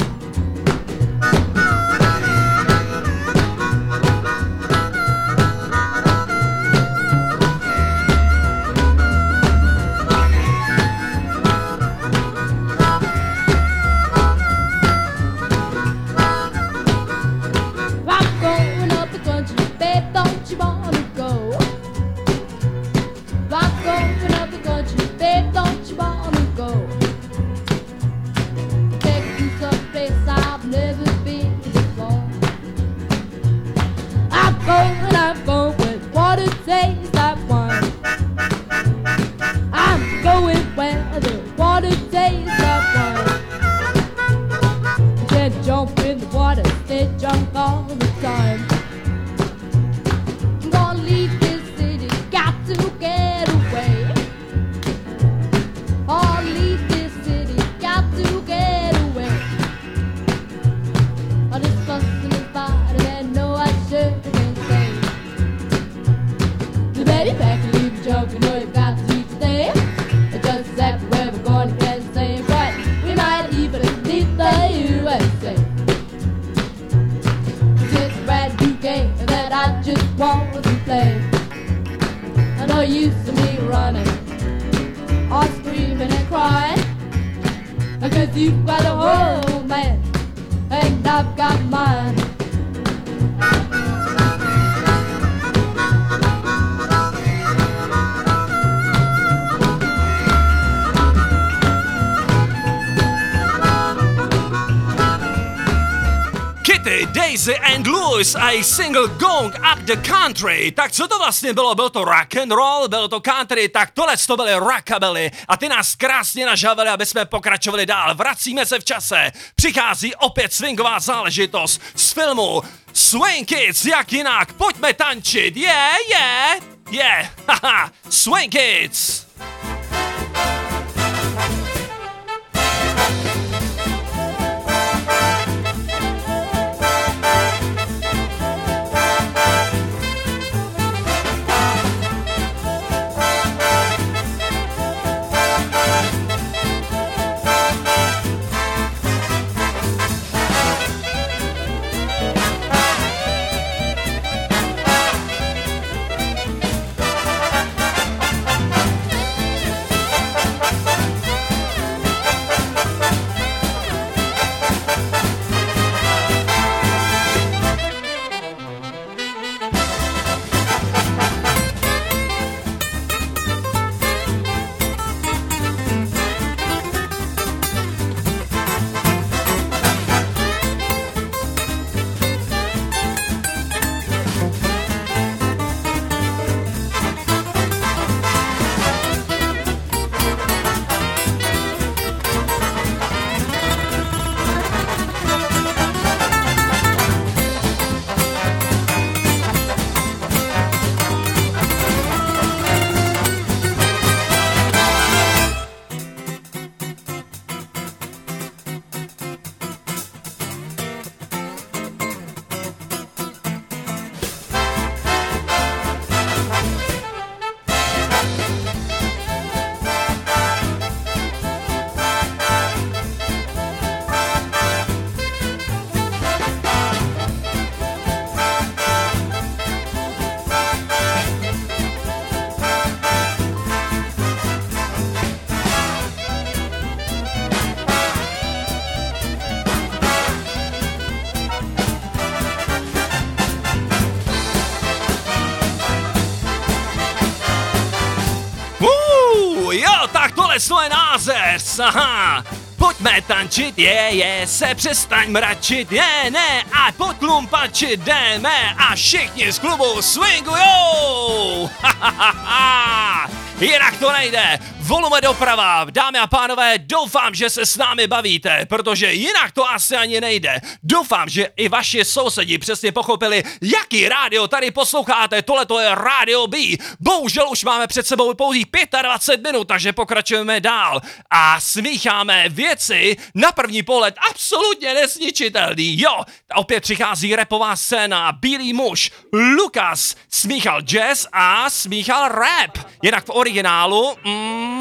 Louis a její single Going Up the Country. Tak co to vlastně bylo? Byl to rock and roll, bylo to country, tak tohle to byly rockabilly a ty nás krásně nažavili, aby jsme pokračovali dál. Vracíme se v čase. Přichází opět swingová záležitost z filmu Swing Kids, jak jinak, pojďme tančit, yeah, yeah, yeah, haha, Swing Kids. Tak tohle je názeř, aha. Pojďme tančit, je, je, se přestaň mračit, je, ne, a pod klumpačit jdeme a všichni z klubu swingujou! Ha, ha, ha, ha. Jinak to nejde. Volume doprava. Dámy a pánové, doufám, že se s námi bavíte, protože jinak to asi ani nejde. Doufám, že i vaši sousedi přesně pochopili, jaký rádio tady posloucháte. Tohle to je Radio B. Bohužel už máme před sebou pouhých 25 minut, takže pokračujeme dál. A smícháme věci na první pohled absolutně nesničitelný. Jo, opět přichází repová scéna. Bílý muž, Lukas, smíchal jazz a smíchal rap. Jinak v originálu, mm,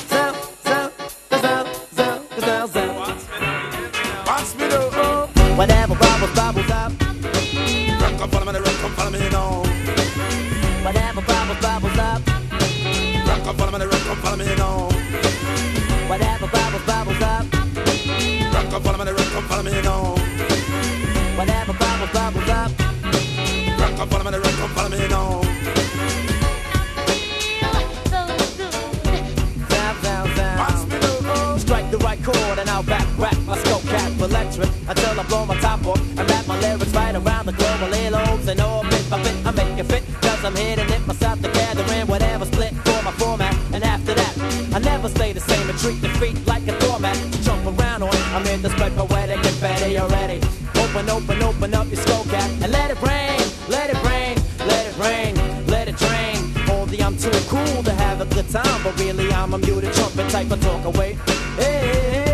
electric until I blow my top off and rap my lyrics right around the globe. My lobes and all bit bit I make it fit cause I'm hitting it myself together in whatever split for my format. And after that, I never stay the same and treat defeat like a doormat. Jump around on, I'm in this play poetic and fatty already. Open, open, open up your skull cap and let it rain, let it rain, let it rain, let it drain. Only I'm too cool to have a good time, but really I'm a muted trumpet type of talk away. Hey, hey, hey.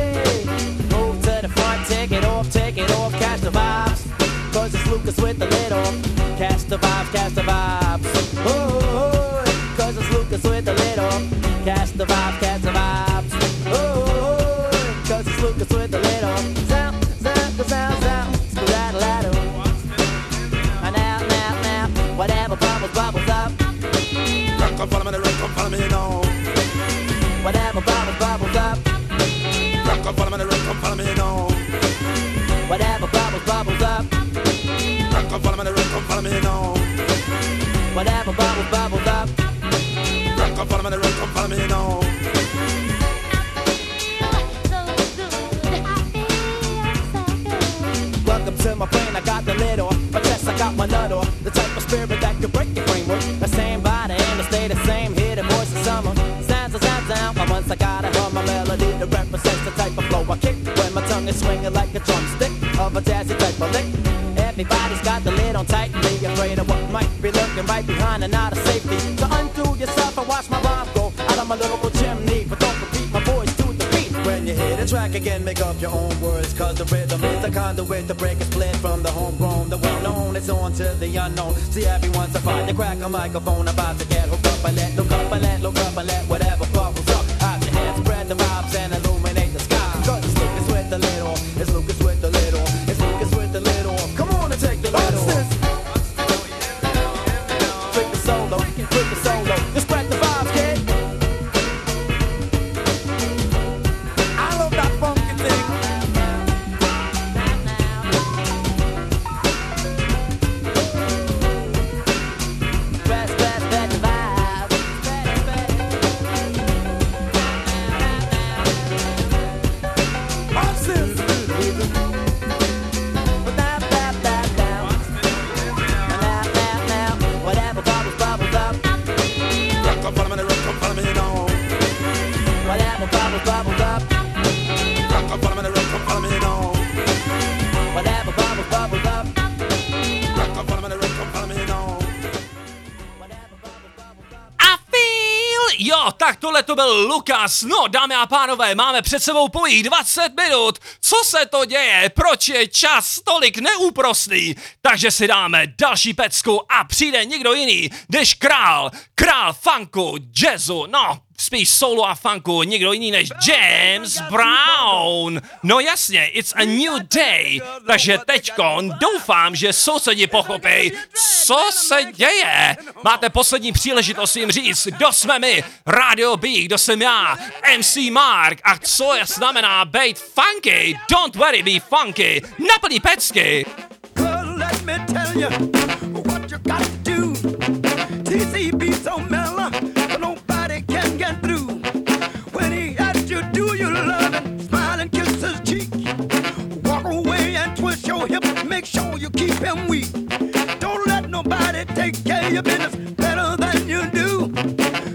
Off, take it off, catch the vibes. Cause it's Lucas with the lid off. Catch the vibes, catch the vibes. Oh, Whatever bubbles, bubbles up. Rock, come follow me, rock, come follow me now. Welcome to my brain, I got the lid off. My chest, I got my nut off. The type of spirit that could break your framework. The same body and the stay the same. Here the voice of summer. Sounds a sound sound. But once I got it on my melody that represents the type of flow I kick. When my tongue is swinging like a drumstick of a jazzy type of lick. Everybody's got the lid on tight and be afraid of what might be looking right behind and out of safety. So undo yourself and watch my rhyme go out of my lyrical chimney. But don't repeat my voice to the beat. When you hear the track again, make up your own words. Cause the rhythm is the conduit to break a split from the homegrown. The well known is on to the unknown. See everyone's a fight. You crack a microphone about to get hooked up and let look up and let Lukas. No, dámy a pánové, máme před sebou pouhých 20 minut. Co se to děje? Proč je čas tolik neúprostný? Takže si dáme další pecku a přijde někdo jiný, než král, král funku, jazzu, no, spíš solo a funku, někdo jiný než James Brown. No jasně, it's a new day. Takže teďkon doufám, že sousedi pochopí, Co se děje? Máte poslední příležitost jim říct, kdo jsme my, Radio B, kdo jsem já, MC Mark a co je znamená být funky. Don't worry, be funky. Naplní pecky. let me tell you what you got to do. TCB so mellow, sure you keep him weak. Don't let nobody take care of your business better than you do.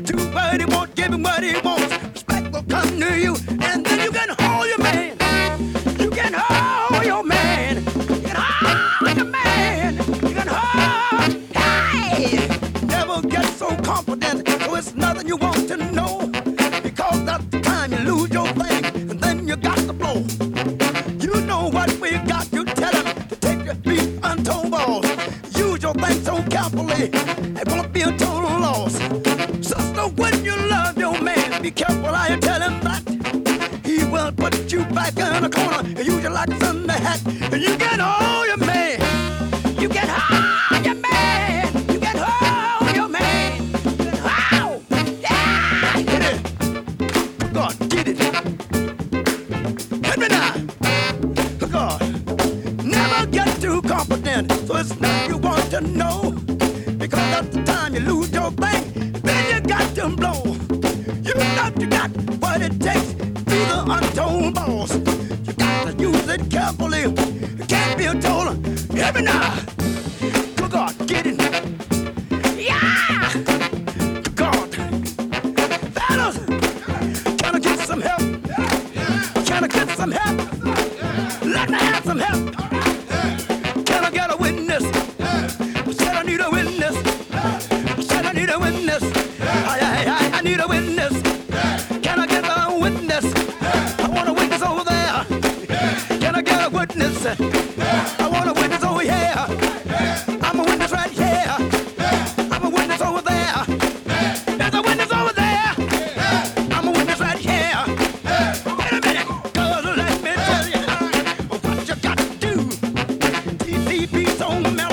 Too bad he won't give him what he wants. Respect will come to you, and then you can hold your man. You can hold your man. You can hold your man. You can hold. Hey! Never get so confident, so it's nothing you want to know. Because that's the time you lose your thing, Use so carefully, it won't be a total loss. Sister, when you love your man, be careful how you tell him that. He will put you back in a corner and use you like a Sunday hat. And you can hold your man. You can hold your man. You can hold your man. You. Yeah! Hit it. God, get it. Hit me now. God. Never get too confident. So it's nothing you want to know. Because that's the time you lose your thing. Then you got to blow. You got, you got what it takes do the untold boss. You got to use it carefully. It can't be told. Hear me now. TCP so mellow,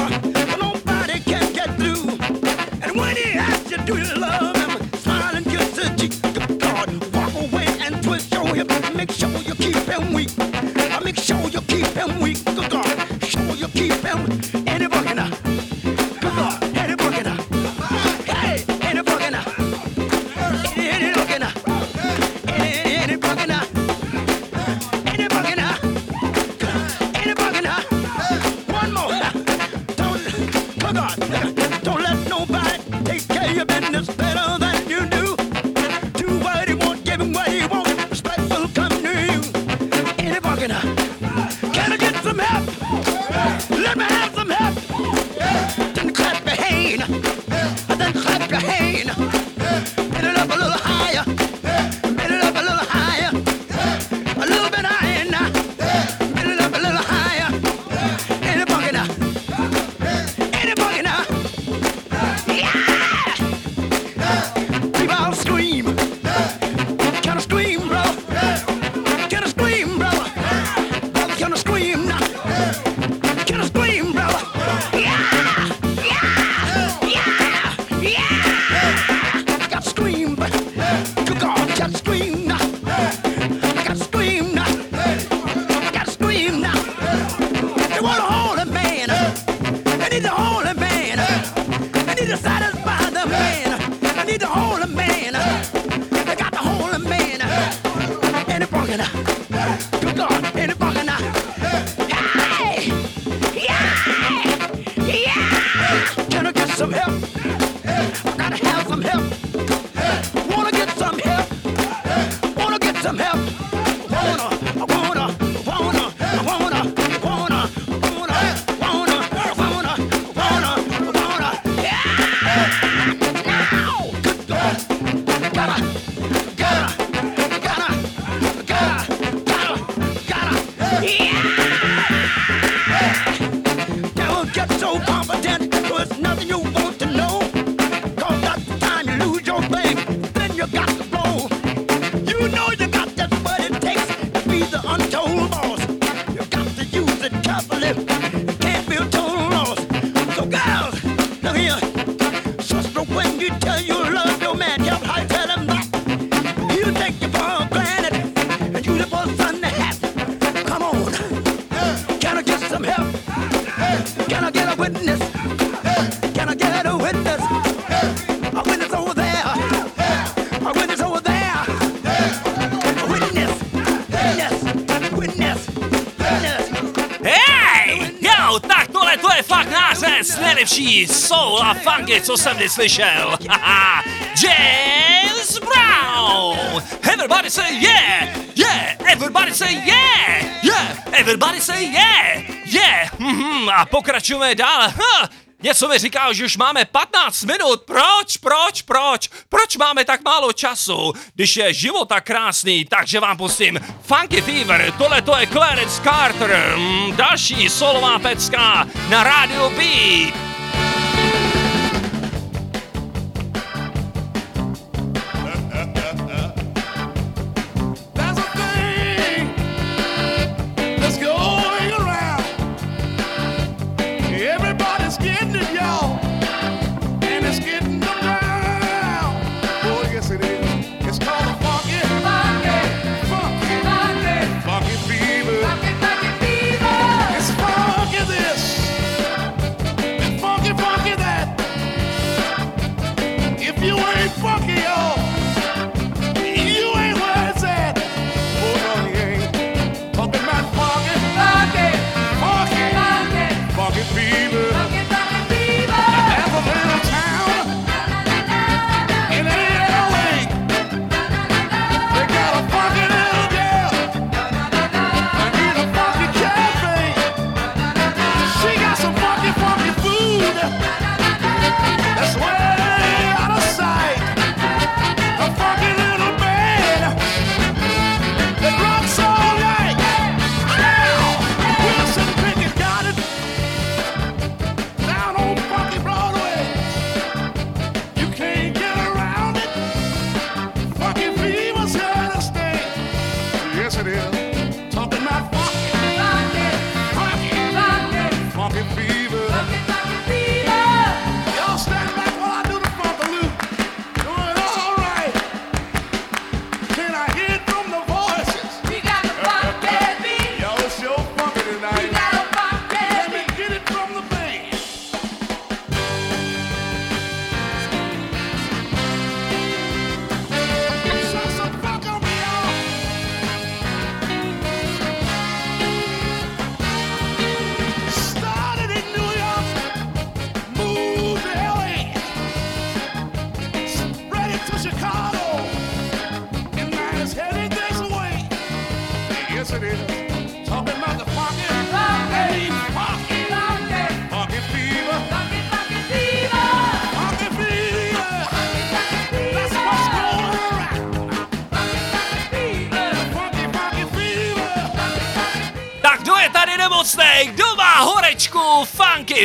nejlepší soul a funky, co jsem kdy slyšel. James Brown! Everybody say yeah! Yeah! Everybody say yeah! Yeah! Everybody say yeah! Yeah! Mm-hmm. A pokračujeme dál. Ha! Něco mi říká, že už máme 15 minut. Proč, proč, proč? Proč máme tak málo času, když je život tak krásný? Takže vám pustím Funky Fever, tohle to je Clarence Carter, mm, další solová pecka na radio B.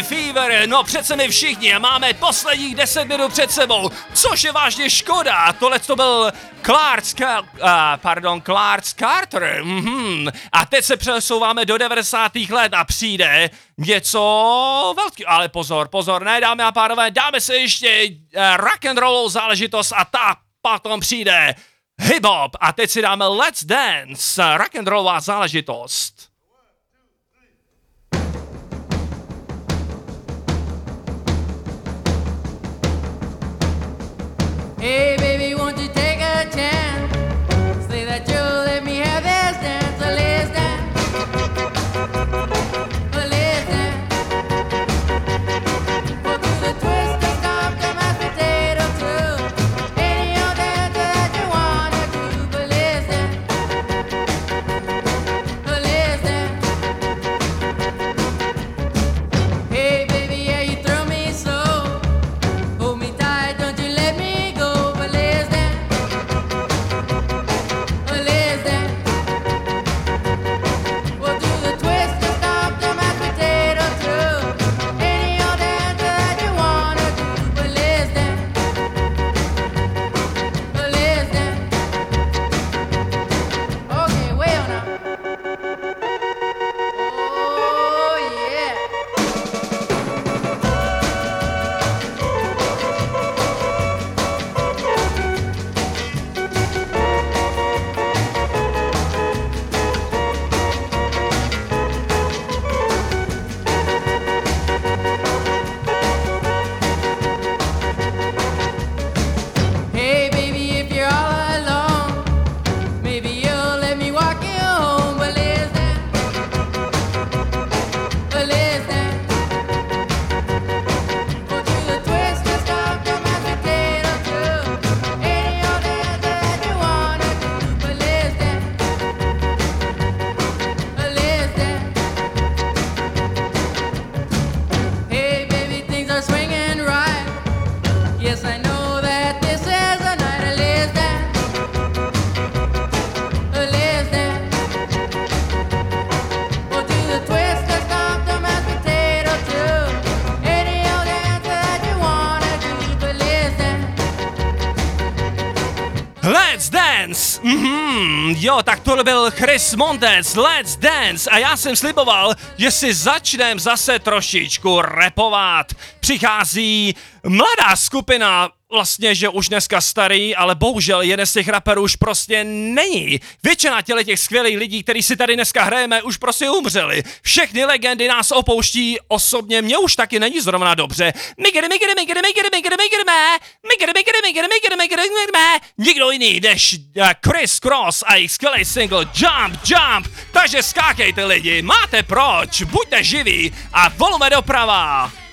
Fever, no přece my všichni máme posledních 10 minut před sebou, což je vážně škoda, tohle to byl Clark, uh, pardon, Clark Carter, mm-hmm. a teď se přesouváme do 90. let a přijde něco velký, ale pozor, pozor, ne dámy a pánové, dáme se ještě eh, uh, rock and rollou záležitost a ta potom přijde hip hop a teď si dáme Let's Dance, rock and rollová záležitost. Amen. Jo, tak to byl Chris Montez, Let's Dance a já jsem sliboval, že si začneme zase trošičku repovat. Přichází mladá skupina vlastně, že už dneska starý, ale bohužel jeden z těch raperů už prostě není. Většina těle těch skvělých lidí, který si tady dneska hrajeme, už prostě umřeli. Všechny legendy nás opouští, osobně mě už taky není zrovna dobře. Migry, migry, migry, migry, migry, migry, mé. Migry, migry, migry, migry, migry, migry. Nikdo jiný než Chris Cross a jejich skvělý single Jump, Jump. Takže skákejte lidi, máte proč, buďte živí a volume doprava.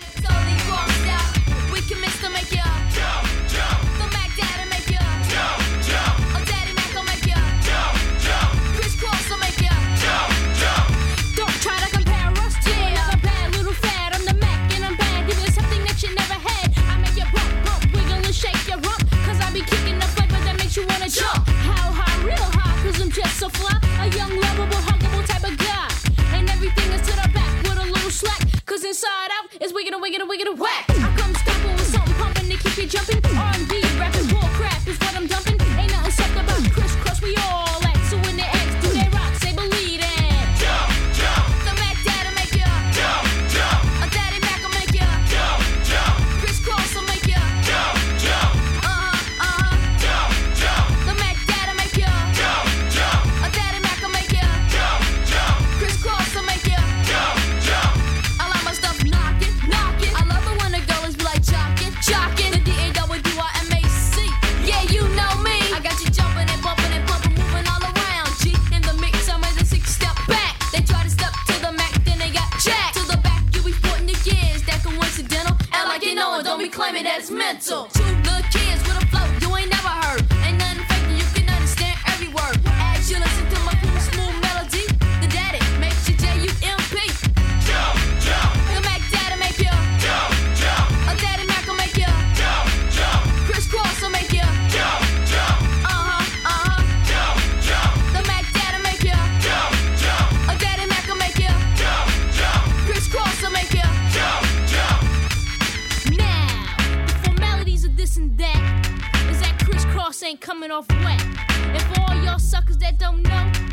niggas inside out. It's wicked and wicked and wicked and whack. I come staple with something pumping to keep you jumping. R&B eso. ain't coming off wet. And for all y'all suckers that don't know,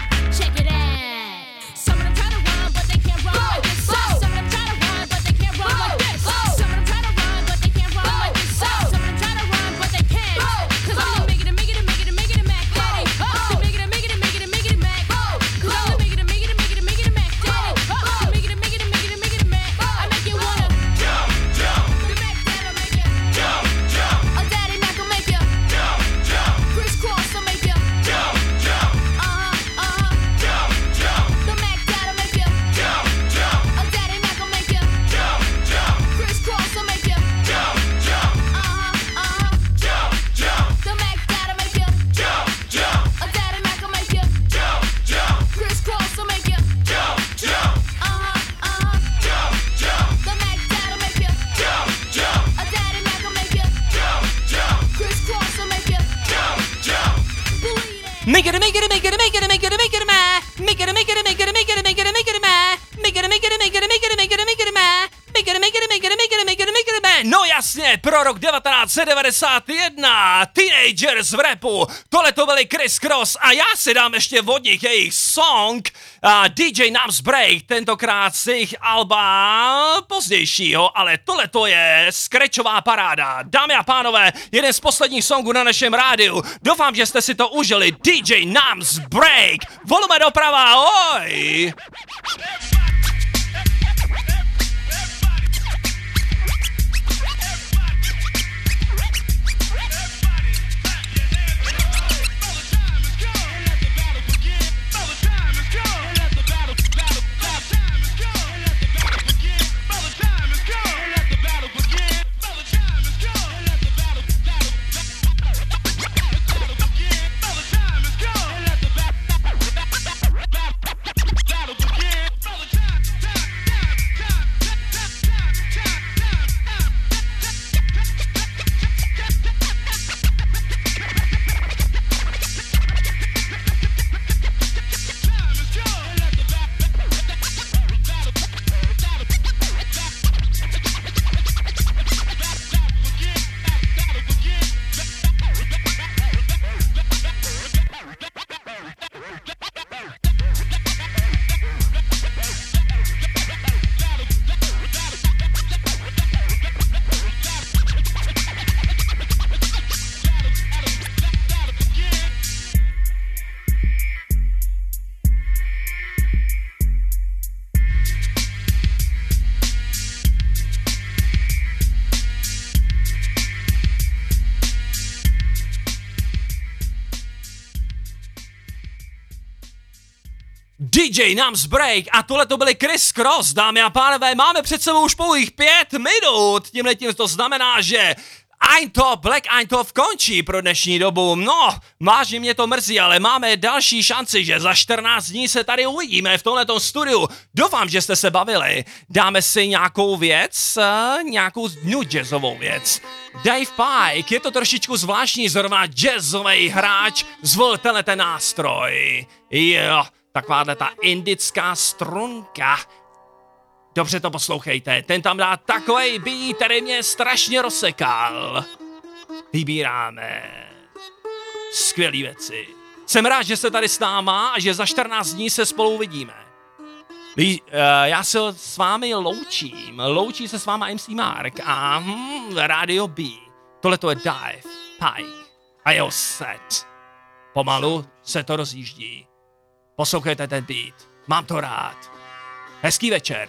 1991, Teenagers v repu, tohle to byli Chris Cross a já si dám ještě vodník jejich song a DJ Nams Break, tentokrát z jejich alba pozdějšího, ale tohle to je skrečová paráda. Dámy a pánové, jeden z posledních songů na našem rádiu, doufám, že jste si to užili, DJ Nams Break, volume doprava, oj! DJ Nams Break a tohle to byly Chris Cross, dámy a pánové, máme před sebou už pouhých pět minut, tímhle tím to znamená, že Eintop, Black Eintop končí pro dnešní dobu. No, vážně mě to mrzí, ale máme další šanci, že za 14 dní se tady uvidíme v tomhletom studiu. Doufám, že jste se bavili. Dáme si nějakou věc, eh, nějakou dnu jazzovou věc. Dave Pike, je to trošičku zvláštní, zrovna jazzový hráč, zvolil tenhle ten nástroj. Jo, takováhle ta indická strunka. Dobře to poslouchejte, ten tam dá takovej beat, který mě strašně rozsekal. Vybíráme skvělý věci. Jsem rád, že jste tady s náma a že za 14 dní se spolu uvidíme. Uh, já se s vámi loučím. Loučí se s váma MC Mark a hm, Radio B. Tohle to je Dive, Pike a jeho set. Pomalu se to rozjíždí. Poslouchejte ten beat. Mám to rád. Hezký večer.